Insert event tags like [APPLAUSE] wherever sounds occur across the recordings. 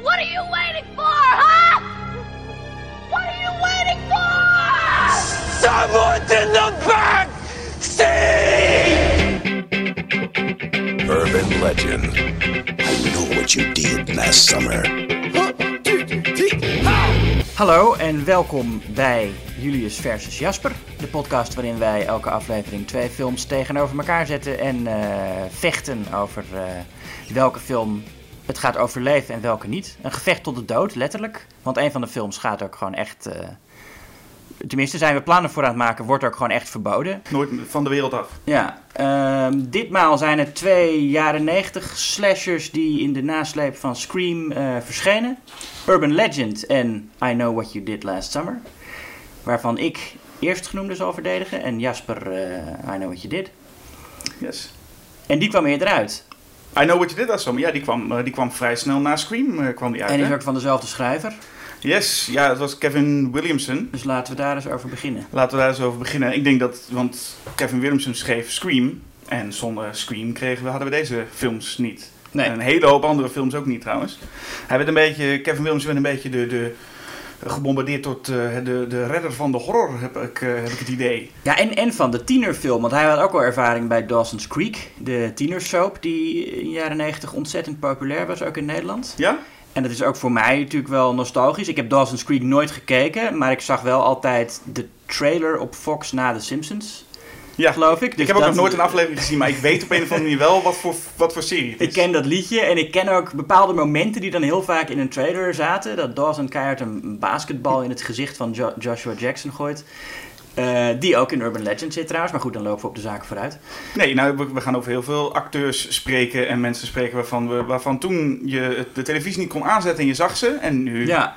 What are you waiting for, huh? What are you waiting for? Someone's in the back seat! Urban legend. I know what you did last summer. Hallo en welkom bij Julius versus Jasper, de podcast waarin wij elke aflevering twee films tegenover elkaar zetten en eh, vechten over eh, welke film het gaat overleven en welke niet. Een gevecht tot de dood, letterlijk. Want een van de films gaat ook gewoon echt. eh, tenminste, zijn we plannen voor aan het maken, wordt ook gewoon echt verboden. Nooit van de wereld af. Ja, ehm, ditmaal zijn het twee jaren 90 slashers die in de nasleep van Scream eh, verschenen. Urban Legend en I Know What You Did Last Summer. Waarvan ik eerstgenoemde zal verdedigen en Jasper eh, I Know What You Did. Yes. En die kwam eerder uit. I Know What You Did Last Summer. Ja, die kwam, eh, die kwam vrij snel na Scream eh, kwam die uit. En is hè? ook van dezelfde schrijver. Yes, ja, het was Kevin Williamson. Dus laten we daar eens over beginnen. Laten we daar eens over beginnen. Ik denk dat, want Kevin Williamson schreef Scream. En zonder Scream kregen we, hadden we deze films niet. Nee. En een hele hoop andere films ook niet trouwens. Hij werd een beetje, Kevin Williamson werd een beetje de, de, gebombardeerd tot eh, de, de redder van de horror, heb ik, eh, heb ik het idee. Ja, en, en van de tienerfilm. Want hij had ook al ervaring bij Dawson's Creek. De tienersoap die in de jaren 90 ontzettend populair was, ook in Nederland. Ja? En dat is ook voor mij natuurlijk wel nostalgisch. Ik heb Dawson's Creek nooit gekeken, maar ik zag wel altijd de trailer op Fox na The Simpsons, Ja. geloof ik. Dus ik heb ook nog nooit een aflevering gezien, maar ik weet op een of andere manier wel wat voor, wat voor serie het is. Ik ken dat liedje en ik ken ook bepaalde momenten die dan heel vaak in een trailer zaten. Dat Dawson keihard een basketbal in het gezicht van Jo- Joshua Jackson gooit. Eh, die ook in Urban Legend zit trouwens, maar goed, dan lopen we op de zaken vooruit. Nee, nou, we, we gaan over heel veel acteurs spreken en mensen spreken waarvan, we, waarvan toen je de televisie niet kon aanzetten en je zag ze. En nu, Ja,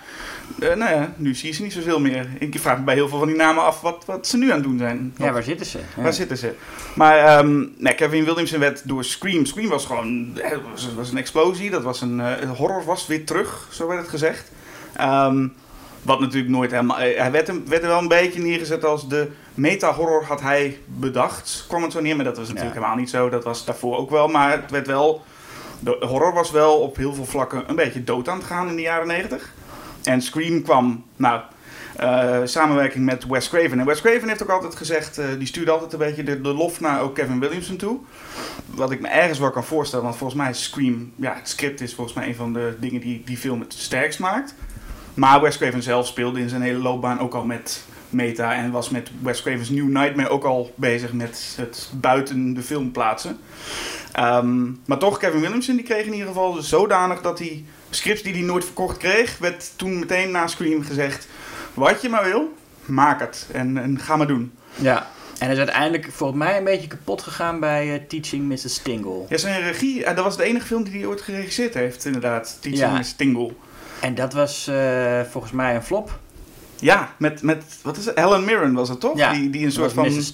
eh, nou ja, nu zie je ze niet zoveel meer. Ik vraag me bij heel veel van die namen af wat, wat ze nu aan het doen zijn. ja waar zitten ze? Ja. Waar zitten ze? Maar ehm, nee, Kevin Williamson werd door Scream. Scream was gewoon eh, was, was een explosie. Dat was een eh, horror was weer terug, zo werd het gezegd. Ehm, wat natuurlijk nooit helemaal. Hij werd, hem- werd er wel een beetje neergezet als de meta-horror had hij bedacht. Kwam het zo neer, maar dat was natuurlijk Ja. helemaal niet zo. Dat was daarvoor ook wel. Maar het werd wel. De horror was wel op heel veel vlakken een beetje dood aan het gaan in de jaren 90. En Scream kwam, nou, samenwerking met Wes Craven. En Wes Craven heeft ook altijd gezegd, eh, die stuurde altijd een beetje de, de lof naar ook Kevin Williamson toe. Wat ik me ergens wel kan voorstellen, want volgens mij is Scream, ja, het script is volgens mij een van de dingen die die film het sterkst maakt. Maar Wes Craven zelf speelde in zijn hele loopbaan ook al met meta en was met Wes Craven's New Nightmare ook al bezig met het buiten de film plaatsen. Ehm, maar toch, Kevin Williamson die kreeg in ieder geval zodanig dat hij scripts die hij nooit verkocht kreeg, werd toen meteen na Scream gezegd: wat je maar wil, maak het en, en ga maar doen. Ja. En hij is uiteindelijk volgens mij een beetje kapot gegaan bij eh, Teaching Mrs. Tingle. Ja, zijn regie, eh, dat was de enige film die hij ooit geregisseerd heeft, inderdaad. Teaching Ja. Miss Tingle. En dat was eh, volgens mij een flop. Ja, met, met, wat is het? Helen Mirren was het toch? Ja, die, die een soort van Mrs.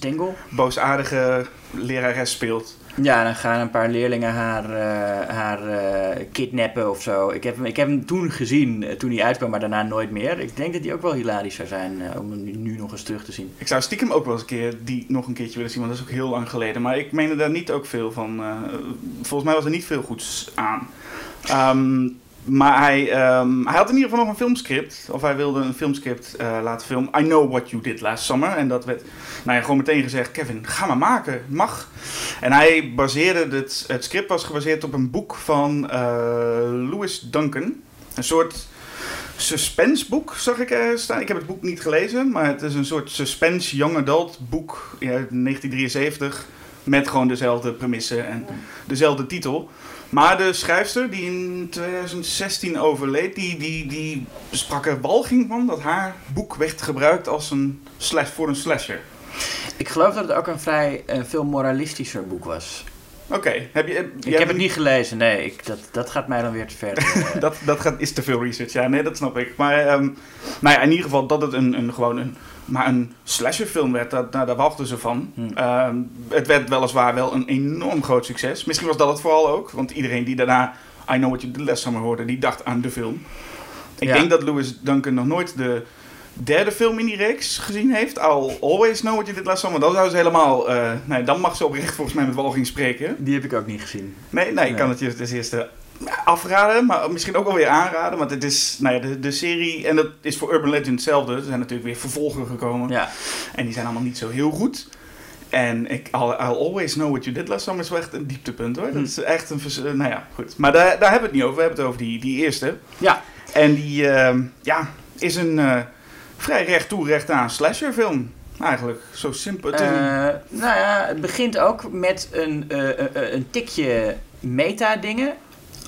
Boosaardige lerares speelt. Ja, dan gaan een paar leerlingen haar, eh, haar eh, kidnappen of zo. Ik heb, hem, ik heb hem toen gezien, eh, toen hij uitkwam, maar daarna nooit meer. Ik denk dat hij ook wel hilarisch zou zijn om hem nu- nog eens terug te zien. Ik zou stiekem ook wel eens een keer die nog een keertje willen zien, want dat is ook heel lang geleden. Maar ik meende daar niet ook veel van. volgens mij was er niet veel goeds aan. Ehm, maar hij, ehm, hij had in ieder geval nog een filmscript. Of hij wilde een filmscript eh, laten filmen. I Know What You Did Last Summer. En dat werd nou ja, gewoon meteen gezegd: Kevin, ga maar maken. Mag. En hij baseerde het, het script was gebaseerd op een boek van eh, Louis Duncan. Een soort suspenseboek, zag ik er staan. Ik heb het boek niet gelezen, maar het is een soort suspense young adult boek ja, uit 1973. Met gewoon dezelfde premissen en dezelfde titel. Maar de schrijfster die in 2016 overleed, die, die, die sprak er walging van dat haar boek werd gebruikt als een slash voor een slasher. Ik geloof dat het ook een vrij eh, veel moralistischer boek was. Oké, heb je... heb- Ik heb het niet gelezen, nee. Ik, dat, dat gaat mij dan weer te ver. [LAUGHS] Eh, Dat, dat gaat, is te veel research, ja, nee, dat snap ik. Maar nou ja, in ieder geval dat het een, een, gewoon een, maar een slasherfilm werd, dat, nou, daar wachten ze van. Hmm. Ehm, het werd weliswaar wel een enorm groot succes. Misschien was dat het vooral ook, want iedereen die daarna I Know What You Did Last Summer hoorde, die dacht aan de film. Ik Ja. denk dat Louis Duncan nog nooit de derde film in die reeks gezien heeft. I'll Always Know What You Did Last Summer. Dan zou ze helemaal, eh, nee, dan mag ze oprecht volgens mij met walging spreken. die heb ik ook niet gezien. Nee, nee, ik Nee. kan het je als eerste afraden, maar misschien ook wel weer aanraden. Want het is, nou ja, de, de serie, en dat is voor Urban Legend hetzelfde. Er zijn natuurlijk weer vervolgen gekomen. Ja. En die zijn allemaal niet zo heel goed. En ik, I'll, I'll always know what you did last summer is wel echt een dieptepunt hoor. Dat is echt een, eh, nou ja, goed. Maar daar, daar hebben we het niet over. We hebben het over die, die eerste. Ja. En die, ehm, ja, is een eh, vrij recht toe, recht aan slasherfilm. Eigenlijk, zo simpel. Eh, nou ja, het begint ook met een, een tikje meta-dingen.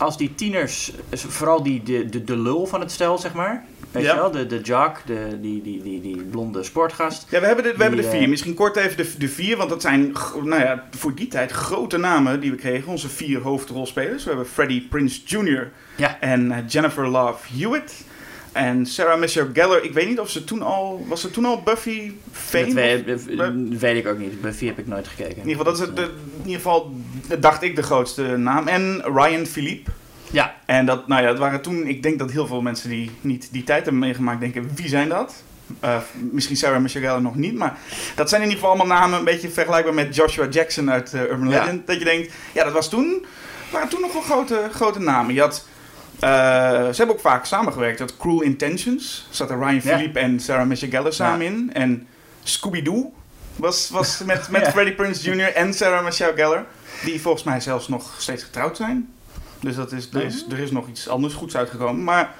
Als die tieners, vooral die, de, de, de lul van het stel, zeg maar. Weet Ja. je wel, de, de jock, de, die, die, die, die blonde sportgast. Ja, we hebben de, we hebben de vier. eh, Misschien kort even de, de vier, want dat zijn nou ja, voor die tijd grote namen die we kregen. Onze vier hoofdrolspelers. We hebben Freddie Prince Jr. Ja. en eh, Jennifer Love Hewitt. En Sarah Michelle Gellar. Ik weet niet of ze toen al... Was ze toen al Buffy fame? Dat weet, ik ook niet. Buffy heb ik nooit gekeken. In ieder geval, dat is het, de, in ieder geval, dacht ik, de grootste naam. En Ryan Philippe. Ja, En dat, nou ja, dat waren toen, ik denk dat heel veel mensen die niet die tijd hebben meegemaakt denken, wie zijn dat? Eh, misschien Sarah Michelle Gellar nog niet, maar dat zijn in ieder geval allemaal namen een beetje vergelijkbaar met Joshua Jackson uit eh, Urban Ja. Legend. Dat je denkt, ja, dat was toen, waren toen nog wel grote, grote namen. Je had, eh, ze hebben ook vaak samengewerkt. Had Cruel Intentions, zat er Ryan. Philippe en Sarah Michelle Gellar samen in. En Scooby-Doo was, was [LAUGHS] met, met. Freddie Prinze Jr. en Sarah Michelle Gellar, die volgens mij zelfs nog steeds getrouwd zijn. Dus dat is, er, is, er is nog iets anders goeds uitgekomen. Maar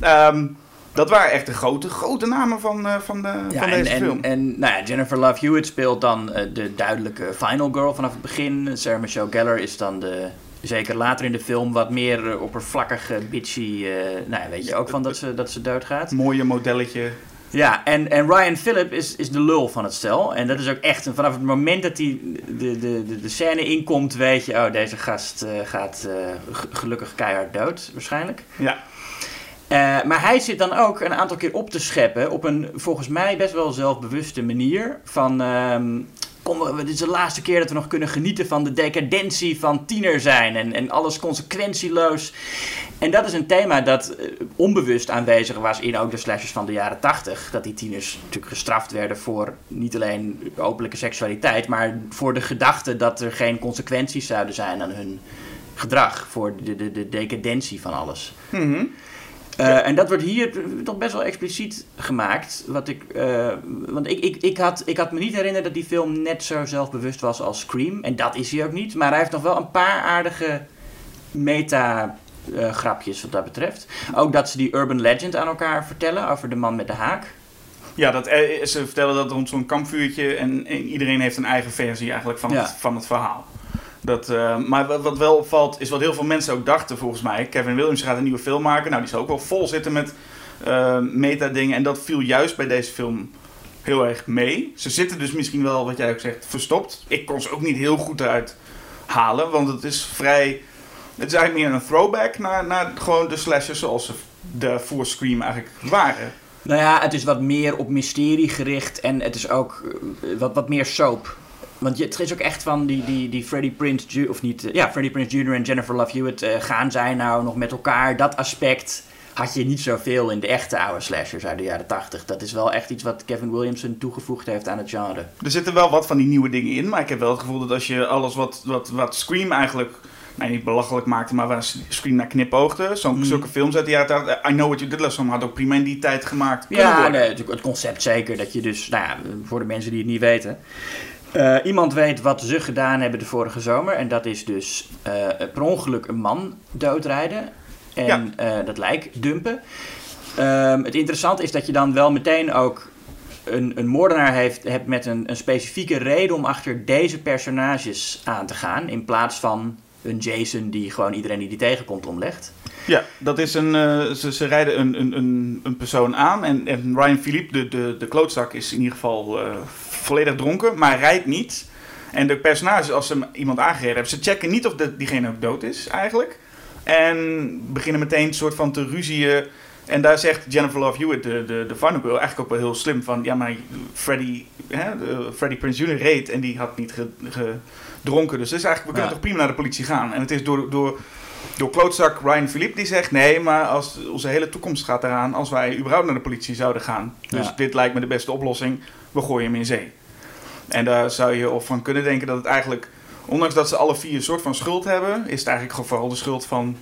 ehm, dat waren echt de grote, grote namen van, eh, van, de, ja van en, deze en, film. en nou ja, Jennifer Love Hewitt speelt dan eh, de duidelijke final girl vanaf het begin. Sarah Michelle Gellar is dan de, zeker later in de film, wat meer eh, oppervlakkige, bitchy. eh, nou weet je ook van dat ze, dat ze doodgaat. Mooie modelletje. Ja, en, en Ryan Phillip is, is de lul van het stel. En dat is ook echt, een- vanaf het moment dat hij de, de, de, de scène inkomt, weet je, oh, deze gast eh, gaat gelukkig keihard dood, waarschijnlijk. Ja. Maar hij zit dan ook een aantal keer op te scheppen op een volgens mij best wel zelfbewuste manier. Van, ehm, kom, dit is de laatste keer dat we nog kunnen genieten van de decadentie van tiener zijn en, en alles consequentieloos. En dat is een thema dat eh, onbewust aanwezig was in ook de slashers van de jaren 80. Dat die tieners natuurlijk gestraft werden voor niet alleen openlijke seksualiteit, maar voor de gedachte dat er geen consequenties zouden zijn aan hun gedrag. Voor de, de, de decadentie van alles. Mhm. Eh, en dat wordt hier toch best wel expliciet gemaakt. Wat ik, eh, want ik, ik, ik, had, ik had me niet herinnerd dat die film net zo zelfbewust was als Scream. En dat is hij ook niet. Maar hij heeft nog wel een paar aardige meta-grapjes wat dat betreft. Ook dat ze die urban legend aan elkaar vertellen over de man met de haak. Ja, dat, eh, ze vertellen dat rond zo'n kampvuurtje en, en iedereen heeft een eigen versie eigenlijk van, Ja. het, van het verhaal. Dat, eh, maar wat, wel opvalt, is wat heel veel mensen ook dachten volgens mij. Kevin Williams gaat een nieuwe film maken. Nou, die zal ook wel vol zitten met eh meta-dingen. En dat viel juist bij deze film heel erg mee. Ze zitten dus misschien wel, wat jij ook zegt, verstopt. Ik kon ze ook niet heel goed eruit halen, want het is vrij... Het is eigenlijk meer een throwback naar, naar gewoon de slashers zoals ze de voor Scream eigenlijk waren. Nou ja, het is wat meer op mysterie gericht en het is ook eh, wat, wat meer soap. Want het is ook echt van die, die, die Freddie Prince Jr. of niet, eh, ja, Freddie Prince Jr. en Jennifer Love Hewitt eh, gaan zij nou nog met elkaar. Dat aspect had je niet zoveel in de echte oude slashers uit de jaren 80. Dat is wel echt iets wat Kevin Williamson toegevoegd heeft aan het genre. Er zitten wel wat van die nieuwe dingen in, maar ik heb wel het gevoel dat als je alles wat, wat, wat Scream eigenlijk, nou niet belachelijk maakte, maar waar Scream naar knipoogde, zo'n Hmm. zulke films uit de jaren 80, I Know What You Did Last Summer had ook prima in die tijd gemaakt Ja, nee, het concept zeker. Dat je dus, nou ja, voor de mensen die het niet weten. Eh, iemand weet wat ze gedaan hebben de vorige zomer. En dat is dus eh, per ongeluk een man doodrijden. En Ja. eh, dat lijk dumpen. Ehm, het interessante is dat je dan wel meteen ook een, een moordenaar heeft, hebt met een, een specifieke reden om achter deze personages aan te gaan. In plaats van een Jason die gewoon iedereen die die tegenkomt omlegt. Ja, dat is een, eh, ze, ze rijden een, een, een, een persoon aan en, en Ryan Philippe, de, de, de klootzak, is in ieder geval eh, volledig dronken, maar rijdt niet. En de personages, als ze iemand aangereden hebben, ze checken niet of de, diegene ook dood is eigenlijk. En beginnen meteen een soort van te ruzieën. En daar zegt Jennifer Love Hewitt, de, de, de girl, eigenlijk ook wel heel slim van... Ja, maar Freddie, hè, Freddie Prinze Jr. reed en die had niet ge- gedronken. Dus, dus eigenlijk, we kunnen Ja. toch prima naar de politie gaan. En het is door, door, door klootzak Ryan Philippe die zegt... Nee, maar als, onze hele toekomst gaat eraan als wij überhaupt naar de politie zouden gaan. Dus Ja. dit lijkt me de beste oplossing. We gooien hem in zee. En daar zou je of van kunnen denken dat het eigenlijk... Ondanks dat ze alle vier een soort van schuld hebben... is het eigenlijk vooral de schuld van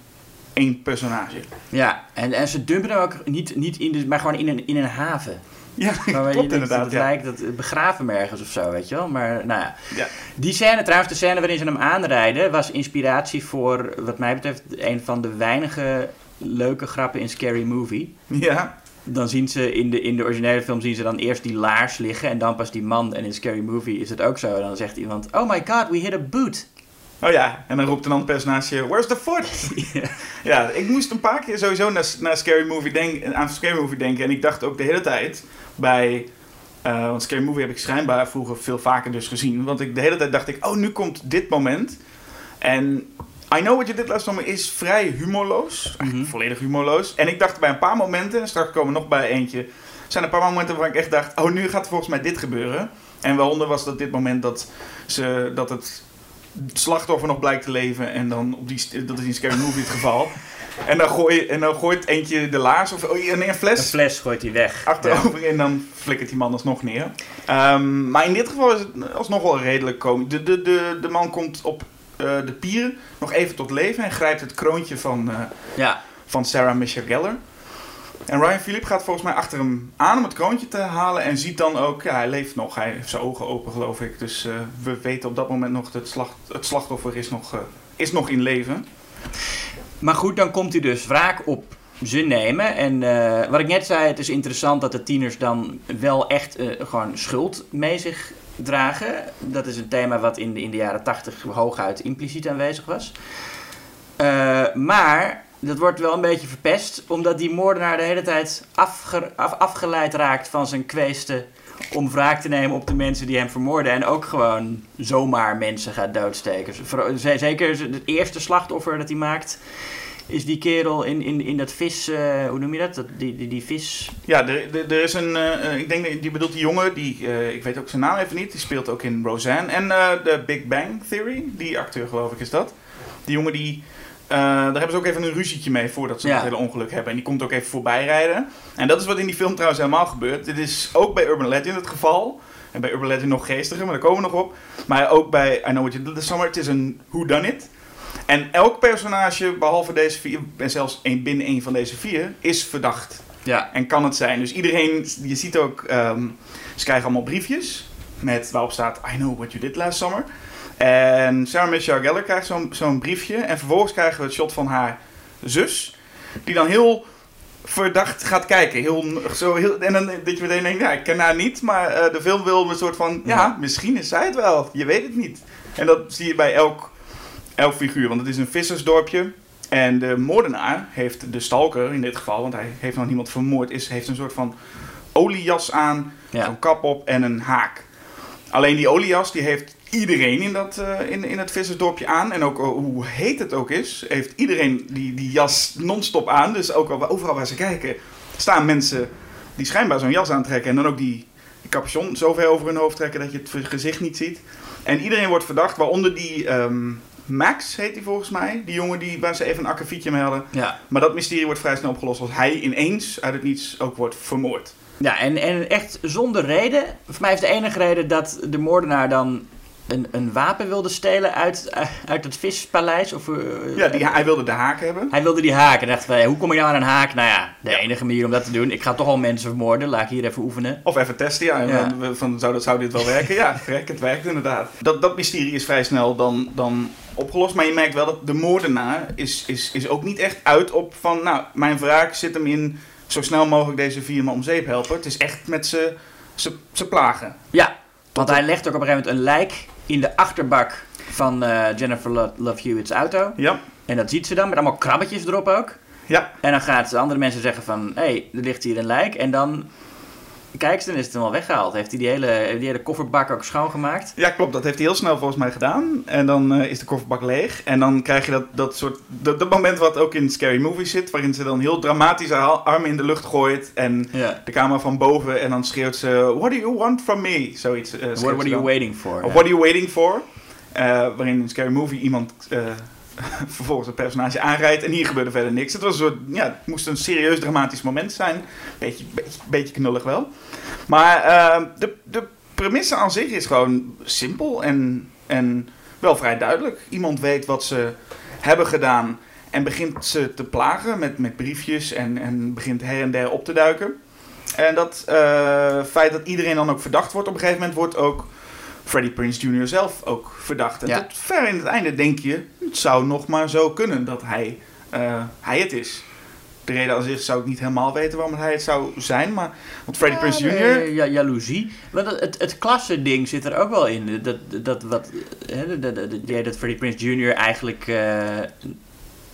één personage. Ja, en, en ze dumpen hem ook niet, niet in de, maar gewoon in een, in een haven. Ja, [LAUGHS] je klopt inderdaad. Het Ja. lijkt dat begraven ergens of zo, weet je wel. Maar nou ja. Ja. Die scène, trouwens, de scène waarin ze hem aanrijden, was inspiratie voor, wat mij betreft, een van de weinige leuke grappen in Scary Movie. ja, Dan zien ze in de, in de originele film zien ze dan eerst die laars liggen en dan pas die man. En in Scary Movie is het ook zo. En dan zegt iemand, oh my god, we hit a boot. Oh ja, en dan roept een ander personage, where's the foot? [LAUGHS] ja, ik moest een paar keer sowieso naar, naar Scary Movie denken, aan Scary Movie denken. En ik dacht ook de hele tijd bij... eh, want Scary Movie heb ik schijnbaar vroeger veel vaker dus gezien. Want ik, de hele tijd dacht ik, oh, nu komt dit moment. En I Know What You Did Last Summer is vrij humorloos. Eigenlijk Mhm. volledig humorloos. En ik dacht bij een paar momenten, en straks komen we nog bij eentje... zijn er een paar momenten waar ik echt dacht, oh, nu gaat volgens mij dit gebeuren. En waaronder was dat dit moment dat, ze, dat het slachtoffer nog blijkt te leven. En dan op die, dat is in Scary Movie het geval. En dan, gooi, en dan gooit eentje de laars of oh, nee, een Een fles fles gooit hij weg. achterover en dan flikkert die man alsnog neer. Ehm, maar in dit geval is het alsnog wel redelijk komisch. De, de, de, de man komt op eh, de pieren nog even tot leven en grijpt het kroontje van, eh, Ja, van Sarah Michelle Gellar. En Ryan Philip gaat volgens mij achter hem aan om het kroontje te halen en ziet dan ook, ja, hij leeft nog. Hij heeft zijn ogen open, geloof ik. Dus eh, we weten op dat moment nog, dat het, slacht, het slachtoffer is nog, eh, is nog in leven. Maar goed, dan komt hij dus wraak op ze nemen. En eh, wat ik net zei, het is interessant dat de tieners dan wel echt gewoon schuld mee zich dragen. Dat is een thema wat in de, in de jaren tachtig hooguit impliciet aanwezig was. Maar dat wordt wel een beetje verpest, omdat die moordenaar de hele tijd af- afgeleid raakt van zijn kweesten om wraak te nemen op de mensen die hem vermoorden. En ook gewoon zomaar mensen gaat doodsteken. Zeker het eerste slachtoffer dat hij maakt, is die kerel in, in, in dat vis... eh, hoe noem je dat? dat die, die, die vis... Ja, er, er, is een, eh, eh, ik denk, die bedoelt die jongen, die, ik weet ook zijn naam even niet, die speelt ook in Roseanne. En de Big Bang Theory, die acteur geloof ik is dat. Die jongen die, eh, daar hebben ze ook even een ruzietje mee voordat ze Ja. het hele ongeluk hebben. En die komt ook even voorbij rijden. En dat is wat in die film trouwens helemaal gebeurt. Dit is ook bij Urban Legend het geval. En bij Urban Legend nog geestiger, maar daar komen we nog op. Maar ook bij I Know What You Did This Summer, het is een whodunit. En elk personage, behalve deze vier, en zelfs één, binnen één van deze vier, is verdacht. Ja. En kan het zijn. Dus iedereen, je ziet ook, ehm, ze krijgen allemaal briefjes met waarop staat I know what you did last summer. En Sarah Michelle Gellar krijgt zo'n zo'n briefje. En vervolgens krijgen we het shot van haar zus. Die dan heel verdacht gaat kijken. Heel, zo heel, en dan dat je meteen denkt, ja, ik ken haar niet. Maar eh, de film wil een soort van, ja, Ja. misschien is zij het wel. Je weet het niet. En dat zie je bij elk, elk figuur. Want het is een vissersdorpje. En de moordenaar heeft de stalker in dit geval, want hij heeft nog niemand vermoord, is, heeft een soort van oliejas aan, Ja. zo'n kap op en een haak. Alleen die oliejas die heeft iedereen in, dat, eh, in, in het vissersdorpje aan. En ook eh, hoe heet het ook is, heeft iedereen die, die jas non-stop aan. Dus ook al- overal waar ze kijken staan mensen die schijnbaar zo'n jas aantrekken. En dan ook die capuchon zo ver over hun hoofd trekken dat je het gezicht niet ziet. En iedereen wordt verdacht, waaronder die ehm, Max heet hij volgens mij. Die jongen die, waar ze even een akkefietje mee hadden. Ja. Maar dat mysterie wordt vrij snel opgelost als hij ineens uit het niets ook wordt vermoord. Ja, en, en echt zonder reden. Voor mij is de enige reden dat de moordenaar dan een, een wapen wilde stelen uit, uit het vispaleis. Of, eh, Ja, die, hij wilde de haak hebben. Hij wilde die haak en dacht hoe kom ik nou aan een haak? Nou ja, de Ja. enige manier om dat te doen. Ik ga toch al mensen vermoorden, laat ik hier even oefenen. Of even testen, ja. Ja. Van, zou, dat, zou dit wel werken? Ja, verrek, het werkt inderdaad. Dat, dat mysterie is vrij snel dan, dan opgelost. Maar je merkt wel dat de moordenaar is, is, is ook niet echt uit op van... Nou, mijn wraak zit hem in zo snel mogelijk deze vier man om zeep helpen. Het is echt met ze ze- ze plagen. Ja, want hij legt ook op een gegeven moment een lijk in de achterbak van eh, Jennifer Lo- Love Hewitt's auto. Ja, En dat ziet ze dan met allemaal krabbetjes erop ook. ja. En dan gaat de andere mensen zeggen van, hé, hey, er ligt hier een lijk. En dan kijkt ze en is het helemaal weggehaald. Heeft hij die hele, die hele kofferbak ook schoongemaakt. Ja, klopt. Dat heeft hij heel snel volgens mij gedaan. En dan eh, is de kofferbak leeg. En dan krijg je dat, dat soort... Dat, dat moment wat ook in Scary Movie zit. Waarin ze dan heel dramatisch haar armen in de lucht gooit. En Ja. de camera van boven. En dan schreeuwt ze... What do you want from me? Zoiets. schreeuwt What, are you waiting for? Of what are you waiting for? Waarin in Scary Movie iemand eh, [LAUGHS] vervolgens het personage aanrijdt. En hier gebeurde verder niks. Het, was een soort, ja, het moest een serieus dramatisch moment zijn. Beetje, beetje, knullig wel. Maar eh, de, de premisse aan zich is gewoon simpel en, en wel vrij duidelijk. Iemand weet wat ze hebben gedaan. En begint ze te plagen met, met briefjes en, en begint her en der op te duiken. En dat eh, feit dat iedereen dan ook verdacht wordt, op een gegeven moment wordt ook Freddie Prince Jr. zelf ook verdacht. En Ja. tot ver in het einde denk je, het zou nog maar zo kunnen dat hij, eh, hij het is. De reden als zich zou ik niet helemaal weten waarom hij het zou zijn, maar want Freddie Prince Ja, Jr. nee, Ja, jaloezie. Maar dat, het, het klasse-ding zit er ook wel in. Dat, dat, wat, hè, dat, dat, dat, dat Freddie Prince Jr. eigenlijk eh,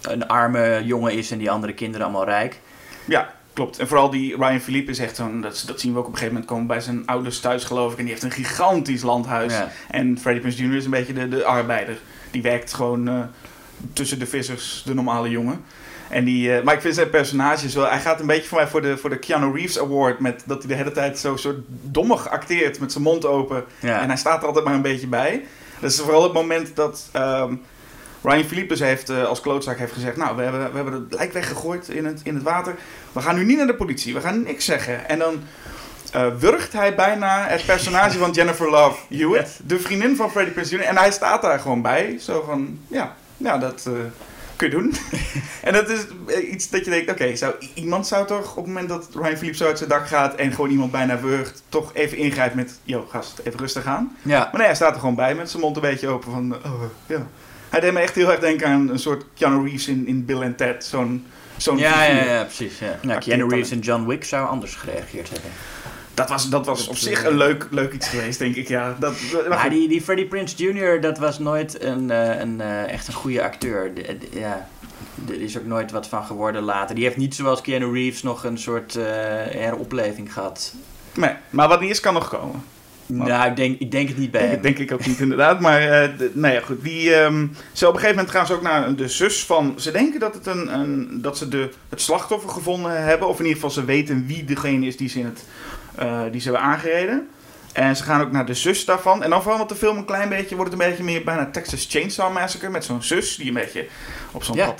een arme jongen is en die andere kinderen allemaal rijk. Ja, klopt. En vooral die Ryan Philippe is echt zo'n, dat, dat zien we ook op een gegeven moment komen bij zijn ouders thuis geloof ik. En die heeft een gigantisch landhuis. Ja. En Freddie Prince Jr. is een beetje de, de arbeider. Die werkt gewoon eh, tussen de vissers, de normale jongen. En die, eh, maar ik vind zijn personages wel... Hij gaat een beetje voor mij voor de, voor de Keanu Reeves Award. Met dat hij de hele tijd zo soort dommig acteert met zijn mond open. Ja. En hij staat er altijd maar een beetje bij. Dat is vooral het moment dat ehm, Ryan Philippus heeft eh, als klootzak heeft gezegd... Nou, we hebben, we hebben het lijk weggegooid in het, in het water. We gaan nu niet naar de politie. We gaan niks zeggen. En dan eh wurgt hij bijna het personage van Jennifer Love Hewitt. De vriendin van Freddie Prinze Jr. En hij staat daar gewoon bij. Zo van, ja, ja dat eh, kun je doen. [LAUGHS] en dat is iets dat je denkt... Oké, zou iemand zou toch op het moment dat Ryan Philippe zo uit zijn dak gaat... en gewoon iemand bijna wurgt... toch even ingrijpen met... Yo, gast, even rustig aan. Ja. Maar nee, hij staat er gewoon bij met zijn mond een beetje open van... Oh, ja. Hij deed me echt heel erg denken aan een soort Keanu Reeves in, in Bill and Ted. Zo'n zo'n Ja, ja, ja, precies. Ja. Nou, Keanu. Reeves en John Wick zouden anders gereageerd hebben. Dat was, dat was op zich een leuk, leuk iets geweest, denk ik. Ja, dat, maar die, die Freddie Prince Jr., dat was nooit een, eh, een, eh, echt een goede acteur. Ja, er is ook nooit wat van geworden later. Die heeft niet zoals Keanu Reeves nog een soort eh, heropleving gehad. Nee, maar wat niet is, kan nog komen. Nou, ik denk, ik denk het niet bij Denk, hem. denk ik ook niet, inderdaad. Maar de- nou ja, goed. Die, ehm, zo op een gegeven moment gaan ze ook naar de zus van... Ze denken dat, het een, een, dat ze de, het slachtoffer gevonden hebben. Of in ieder geval ze weten wie degene is die ze, in het, eh, die ze hebben aangereden. En ze gaan ook naar de zus daarvan. En dan verandert de film een klein beetje. Wordt het een beetje meer bijna Texas Chainsaw Massacre. Met zo'n zus die een beetje op zo'n Ja.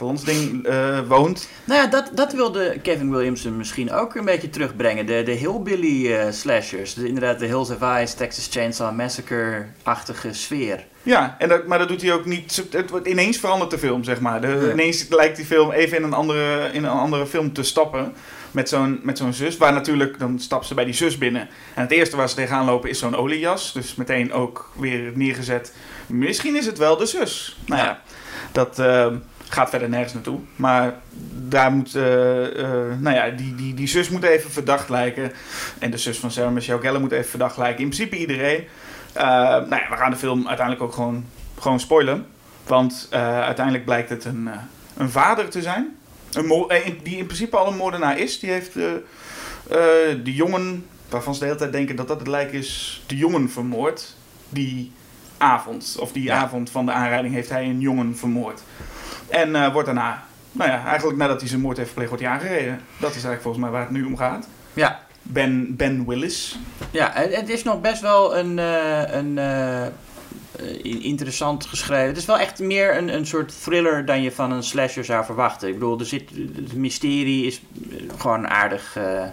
eh woont. Nou ja, dat, dat wilde Kevin Williamson misschien ook een beetje terugbrengen. De, de hillbilly eh, slashers. De, inderdaad, de Hills of Ice, Texas Chainsaw Massacre-achtige sfeer. Ja, en dat, maar dat doet hij ook niet. Het, wordt- ineens verandert de film, zeg maar. De, Ja. Ineens lijkt die film even in een andere, in een andere film te stappen. Met zo'n, met zo'n zus. Waar natuurlijk, dan stapt ze bij die zus binnen. En het eerste waar ze tegenaan lopen is zo'n oliejas. Dus meteen ook weer neergezet. Misschien is het wel de zus. Nou ja, Ja. dat eh, gaat verder nergens naartoe. Maar daar moet, eh, nou ja, die, die, die zus moet even verdacht lijken. En de zus van Sarah Michelle Gellar moet even verdacht lijken. In principe iedereen. Eh, nou ja, we gaan de film uiteindelijk ook gewoon, gewoon spoilen. Want eh, uiteindelijk blijkt het een, eh, een vader te zijn. Een die in principe al een moordenaar is. Die heeft de jongen, waarvan ze de hele tijd denken dat dat het lijk is, de jongen vermoord. Die avond, of die Ja. avond van de aanrijding, heeft hij een jongen vermoord. En wordt daarna, nou ja, eigenlijk nadat hij zijn moord heeft gepleegd, wordt hij aangereden. Dat is eigenlijk volgens mij waar het nu om gaat. Ja, Ben, ben Willis. Ja, het, is nog best wel een, eh, een eh, interessant geschreven. Het is wel echt meer een, een soort thriller dan je van een slasher zou verwachten. Ik bedoel, er zit, het mysterie is gewoon aardig eh,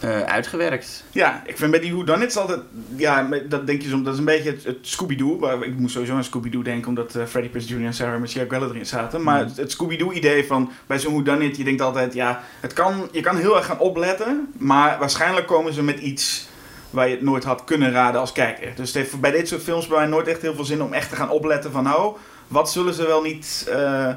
eh, uitgewerkt. Ja, ik vind bij die Whodunits altijd... Ja, dat denk je soms... Dat is een beetje het, het Scooby-Doo. Ik moest sowieso aan Scooby-Doo denken... omdat eh Freddie Prinze Jr. en Sarah Michelle Gellar erin zaten. Maar Mhm. het, het Scooby-Doo-idee van... Bij zo'n Whodunit, je denkt altijd... Ja, het kan, je kan heel erg gaan opletten... maar waarschijnlijk komen ze met iets... waar je het nooit had kunnen raden als kijker. Dus het heeft bij dit soort films bij mij nooit echt heel veel zin... om echt te gaan opletten van... nou, wat zullen ze wel niet... eh,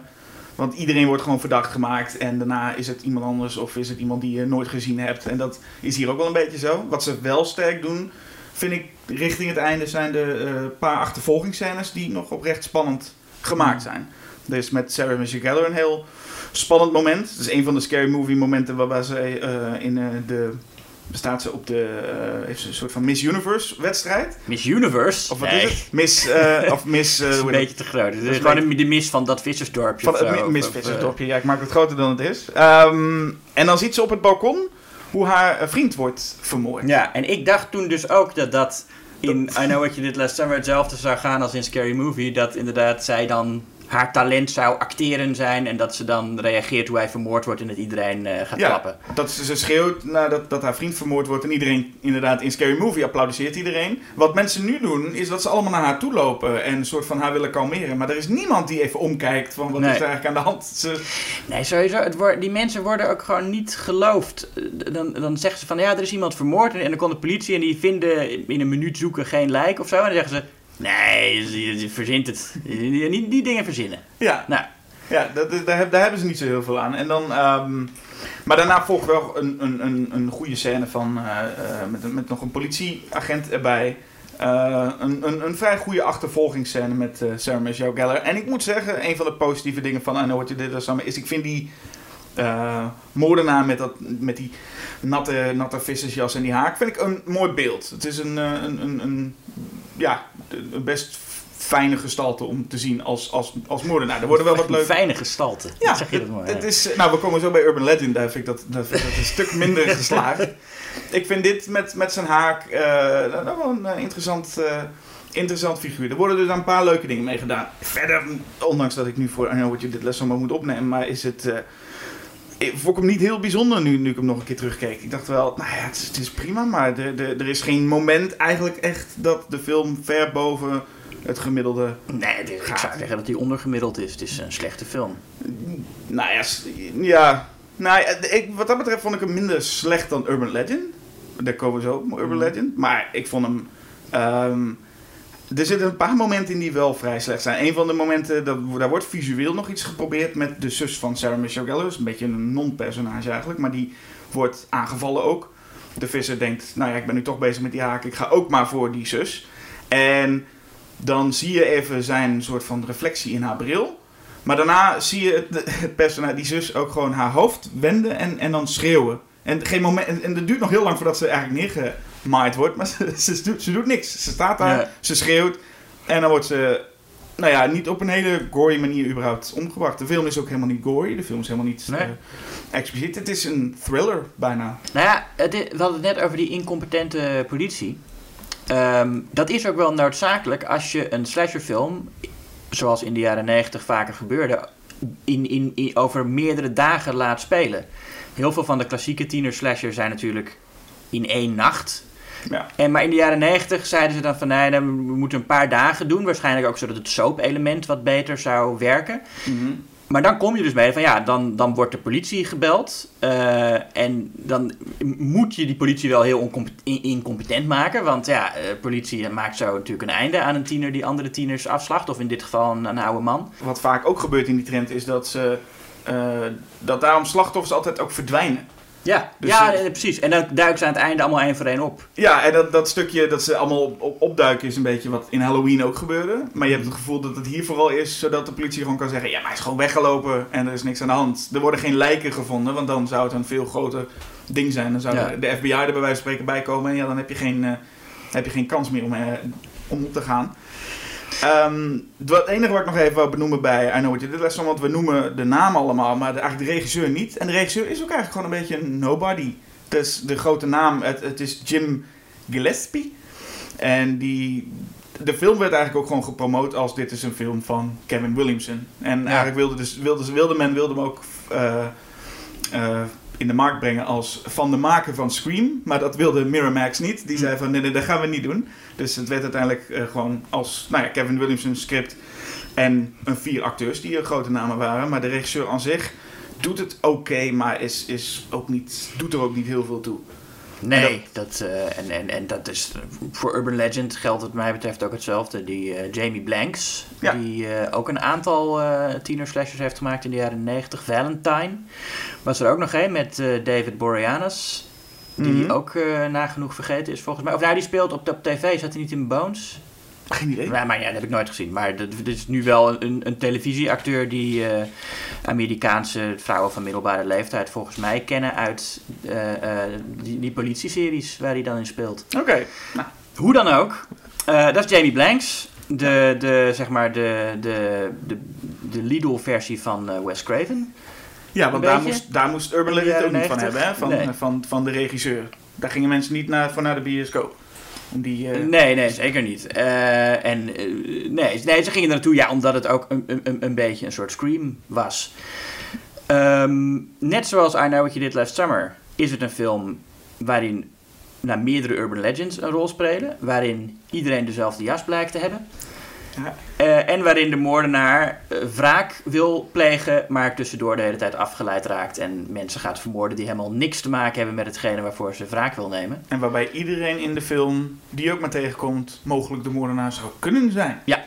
want iedereen wordt gewoon verdacht gemaakt en daarna is het iemand anders of is het iemand die je nooit gezien hebt. En dat is hier ook wel een beetje zo. Wat ze wel sterk doen, vind ik richting het einde, zijn de eh, paar achtervolgingsscènes die nog oprecht spannend gemaakt zijn. Is met Sarah Michelle Gellar een heel spannend moment. Het is een van de scary movie momenten waarbij ze eh, in eh, de... Bestaat ze op de... eh, heeft ze een soort van Miss Universe wedstrijd? Miss Universe? Of wat Nee, is het? Miss... eh, of Miss... [LAUGHS] Dat is een beetje te groot. Het is gewoon de mis van dat vissersdorpje. Van het Miss Vissersdorpje. Ja, ik maak het groter dan het is. Ehm, en dan ziet ze op het balkon hoe haar vriend wordt vermoord. Ja, en ik dacht toen dus ook dat dat in I Know What You Did Last Summer hetzelfde zou gaan als in Scary Movie. Dat inderdaad zij dan haar talent zou acteren zijn. En dat ze dan reageert hoe hij vermoord wordt en dat iedereen eh, gaat klappen. dat ze, ze schreeuwt nadat dat haar vriend vermoord wordt en iedereen inderdaad in Scary Movie applaudisseert iedereen. Wat mensen nu doen is dat ze allemaal naar haar toe lopen en een soort van haar willen kalmeren. Maar er is niemand die even omkijkt van wat Nee. is er eigenlijk aan de hand. Ze, Nee, sowieso. Het wordt, die mensen worden ook gewoon niet geloofd. Eh, Dan, dan zeggen ze van ja, er is iemand vermoord. En, en dan komt de politie en die vinden in een minuut zoeken geen lijk of zo. En dan zeggen ze: nee, je, je verzint het. Die, die, die dingen verzinnen. ja, Nou, Ja, dat, dat- daar, heb- daar hebben ze niet zo heel veel aan. En dan, ehm, maar daarna volgt wel een, een, een, een goede scène van, eh, eh, met, met nog een politieagent erbij. Eh, een, een, een vrij goede achtervolgingsscène met eh Sarah Michelle Gellar. En ik moet zeggen, een van de positieve dingen van I Know What You Did Last Summer is, ik vind die eh, moordenaar met, dat, met die natte, natte vissersjas en die haak, vind ik een mooi beeld. Het is een, een, een, een ja, een best fijne gestalte om te zien als, als, als moordenaar. Er worden wel wat leuke... fijne gestalte. Ja, zeg je dat mooi. het is, nou, we komen zo bij Urban Legend. Daar vind ik dat, dat, vind ik dat een stuk minder [LAUGHS] geslaagd. Ik vind dit met, met zijn haak eh, nou, nou wel een eh, interessant, eh, interessant figuur. Er worden dus een paar leuke dingen mee gedaan. Verder, ondanks dat ik nu voor I Know What You Did Last Summer moet opnemen, maar is het... eh ik vond ik hem niet heel bijzonder nu, nu ik hem nog een keer terugkeek. Ik dacht wel, nou ja, het is, het is prima, maar er, er, er is geen moment eigenlijk echt dat de film ver boven het gemiddelde Nee, dit- ik zou zeggen dat hij ondergemiddeld is. Het is een slechte film. Nou ja, ja. Nou, ja, ik, wat dat betreft vond ik hem minder slecht dan Urban Legend. Daar komen we zo op, Urban Legend. Maar ik vond hem... ehm, er zitten een paar momenten in die wel vrij slecht zijn. Een van de momenten, dat, daar wordt visueel nog iets geprobeerd met de zus van Sarah Michelle Gellar. Dat een beetje een non-personage eigenlijk, maar die wordt aangevallen ook. De visser denkt, nou ja, ik ben nu toch bezig met die haak, ik ga ook maar voor die zus. En dan zie je even zijn soort van reflectie in haar bril. Maar daarna zie je het, personage, die zus, ook gewoon haar hoofd wenden en, en dan schreeuwen. En, geen moment, en, het duurt nog heel lang voordat ze eigenlijk neergemaaid wordt. Maar [LAUGHS] ze, ze, doet, ze doet niks. Ze staat daar, Ja. ze schreeuwt. En dan wordt ze, nou ja, niet op een hele gory manier überhaupt omgebracht. De film is ook helemaal niet gory. De film is helemaal niet Nee. eh, expliciet. Het is een thriller bijna. Nou ja, het we hadden het net over die incompetente politie. Ehm, dat is ook wel noodzakelijk als je een slasherfilm, zoals in de jaren 90 vaker gebeurde, in, in, in- over meerdere dagen laat spelen. Heel veel van de klassieke tiener slashers zijn natuurlijk in één nacht. Ja. En, maar in de jaren 90 zeiden ze dan van nee, dan, we moeten een paar dagen doen. Waarschijnlijk ook zodat het soap-element wat beter zou werken. Mhm. Maar dan kom je dus mee van ja, dan, dan wordt de politie gebeld. eh, en dan moet je die politie wel heel incompetent maken. Want ja, eh, politie maakt zo natuurlijk een einde aan een tiener die andere tieners afslacht. Of in dit geval een, een oude man. Wat vaak ook gebeurt in die trend is dat ze... eh, dat daarom slachtoffers altijd ook verdwijnen. Ja, Dus, ja precies. En dan duiken ze aan het einde allemaal één voor één op. Ja, en dat, dat stukje dat ze allemaal op, op- opduiken is een beetje wat in Halloween ook gebeurde. Maar je hebt het gevoel dat het hier vooral is zodat de politie gewoon kan zeggen: ja, maar hij is gewoon weggelopen en er is niks aan de hand. Er worden geen lijken gevonden, want dan zou het een veel groter ding zijn. Dan zou Ja. de FBI er bij wijze van spreken bij komen en ja, dan heb je geen, eh, heb je geen kans meer om, eh, om op te gaan. Ehm, het enige wat ik nog even wou benoemen bij I Know What You Did Last Summer, want we noemen de naam allemaal, maar de, eigenlijk de regisseur niet. En de regisseur is ook eigenlijk gewoon een beetje een nobody. Dus de grote naam, het, het is Jim Gillespie. En die, de film werd eigenlijk ook gewoon gepromoot als dit is een film van Kevin Williamson. En eigenlijk wilde, dus, wilde, wilde men wilde hem ook eh, eh, in de markt brengen als van de maker van Scream. Maar dat wilde Miramax niet. Die zei van nee, nee, dat gaan we niet doen. Dus het werd uiteindelijk eh, gewoon als nou ja, Kevin Williamson script en een vier acteurs die er grote namen waren. Maar de regisseur aan zich doet het oké, maar is, is ook niet, doet er ook niet heel veel toe. Nee, dat, eh, en, en, en dat is voor Urban Legend geldt wat mij betreft ook hetzelfde. Die eh, Jamie Blanks, Ja. die eh, ook een aantal eh tiener slashers heeft gemaakt in de jaren 90. Valentine was er ook nog een met David Boreanaz. Die Mhm. ook nagenoeg vergeten is volgens mij. Of nou, die speelt op, op tv, zat hij niet in Bones? Geen idee. Maar, maar ja, dat heb ik nooit gezien. Maar dat, dit is nu wel een, een televisieacteur die eh, Amerikaanse vrouwen van middelbare leeftijd volgens mij kennen uit eh, eh, die, die politieseries waar hij dan in speelt. Oké. Nou, Hoe dan ook, dat is Jamie Blanks. De, de, zeg maar de, de, de, de Lidl-versie van Wes Craven. Ja, want daar moest, daar moest Urban Legend ook niet van 90? hebben, hè? Van, Nee. van, van de regisseur. Daar gingen mensen niet naar, voor naar de bioscoop. Om die, eh, Nee, nee, zeker niet. Eh, en eh, nee, nee, ze gingen er naartoe ja, omdat het ook een, een, een beetje een soort scream was. Ehm, net zoals I Know What You Did Last Summer is het een film waarin nou, meerdere urban legends een rol spelen. Waarin iedereen dezelfde jas blijkt te hebben. Eh, en waarin de moordenaar eh, wraak wil plegen, maar tussendoor de hele tijd afgeleid raakt en mensen gaat vermoorden die helemaal niks te maken hebben met hetgene waarvoor ze wraak wil nemen. En waarbij iedereen in de film, die ook maar tegenkomt, mogelijk de moordenaar zou kunnen zijn. Ja.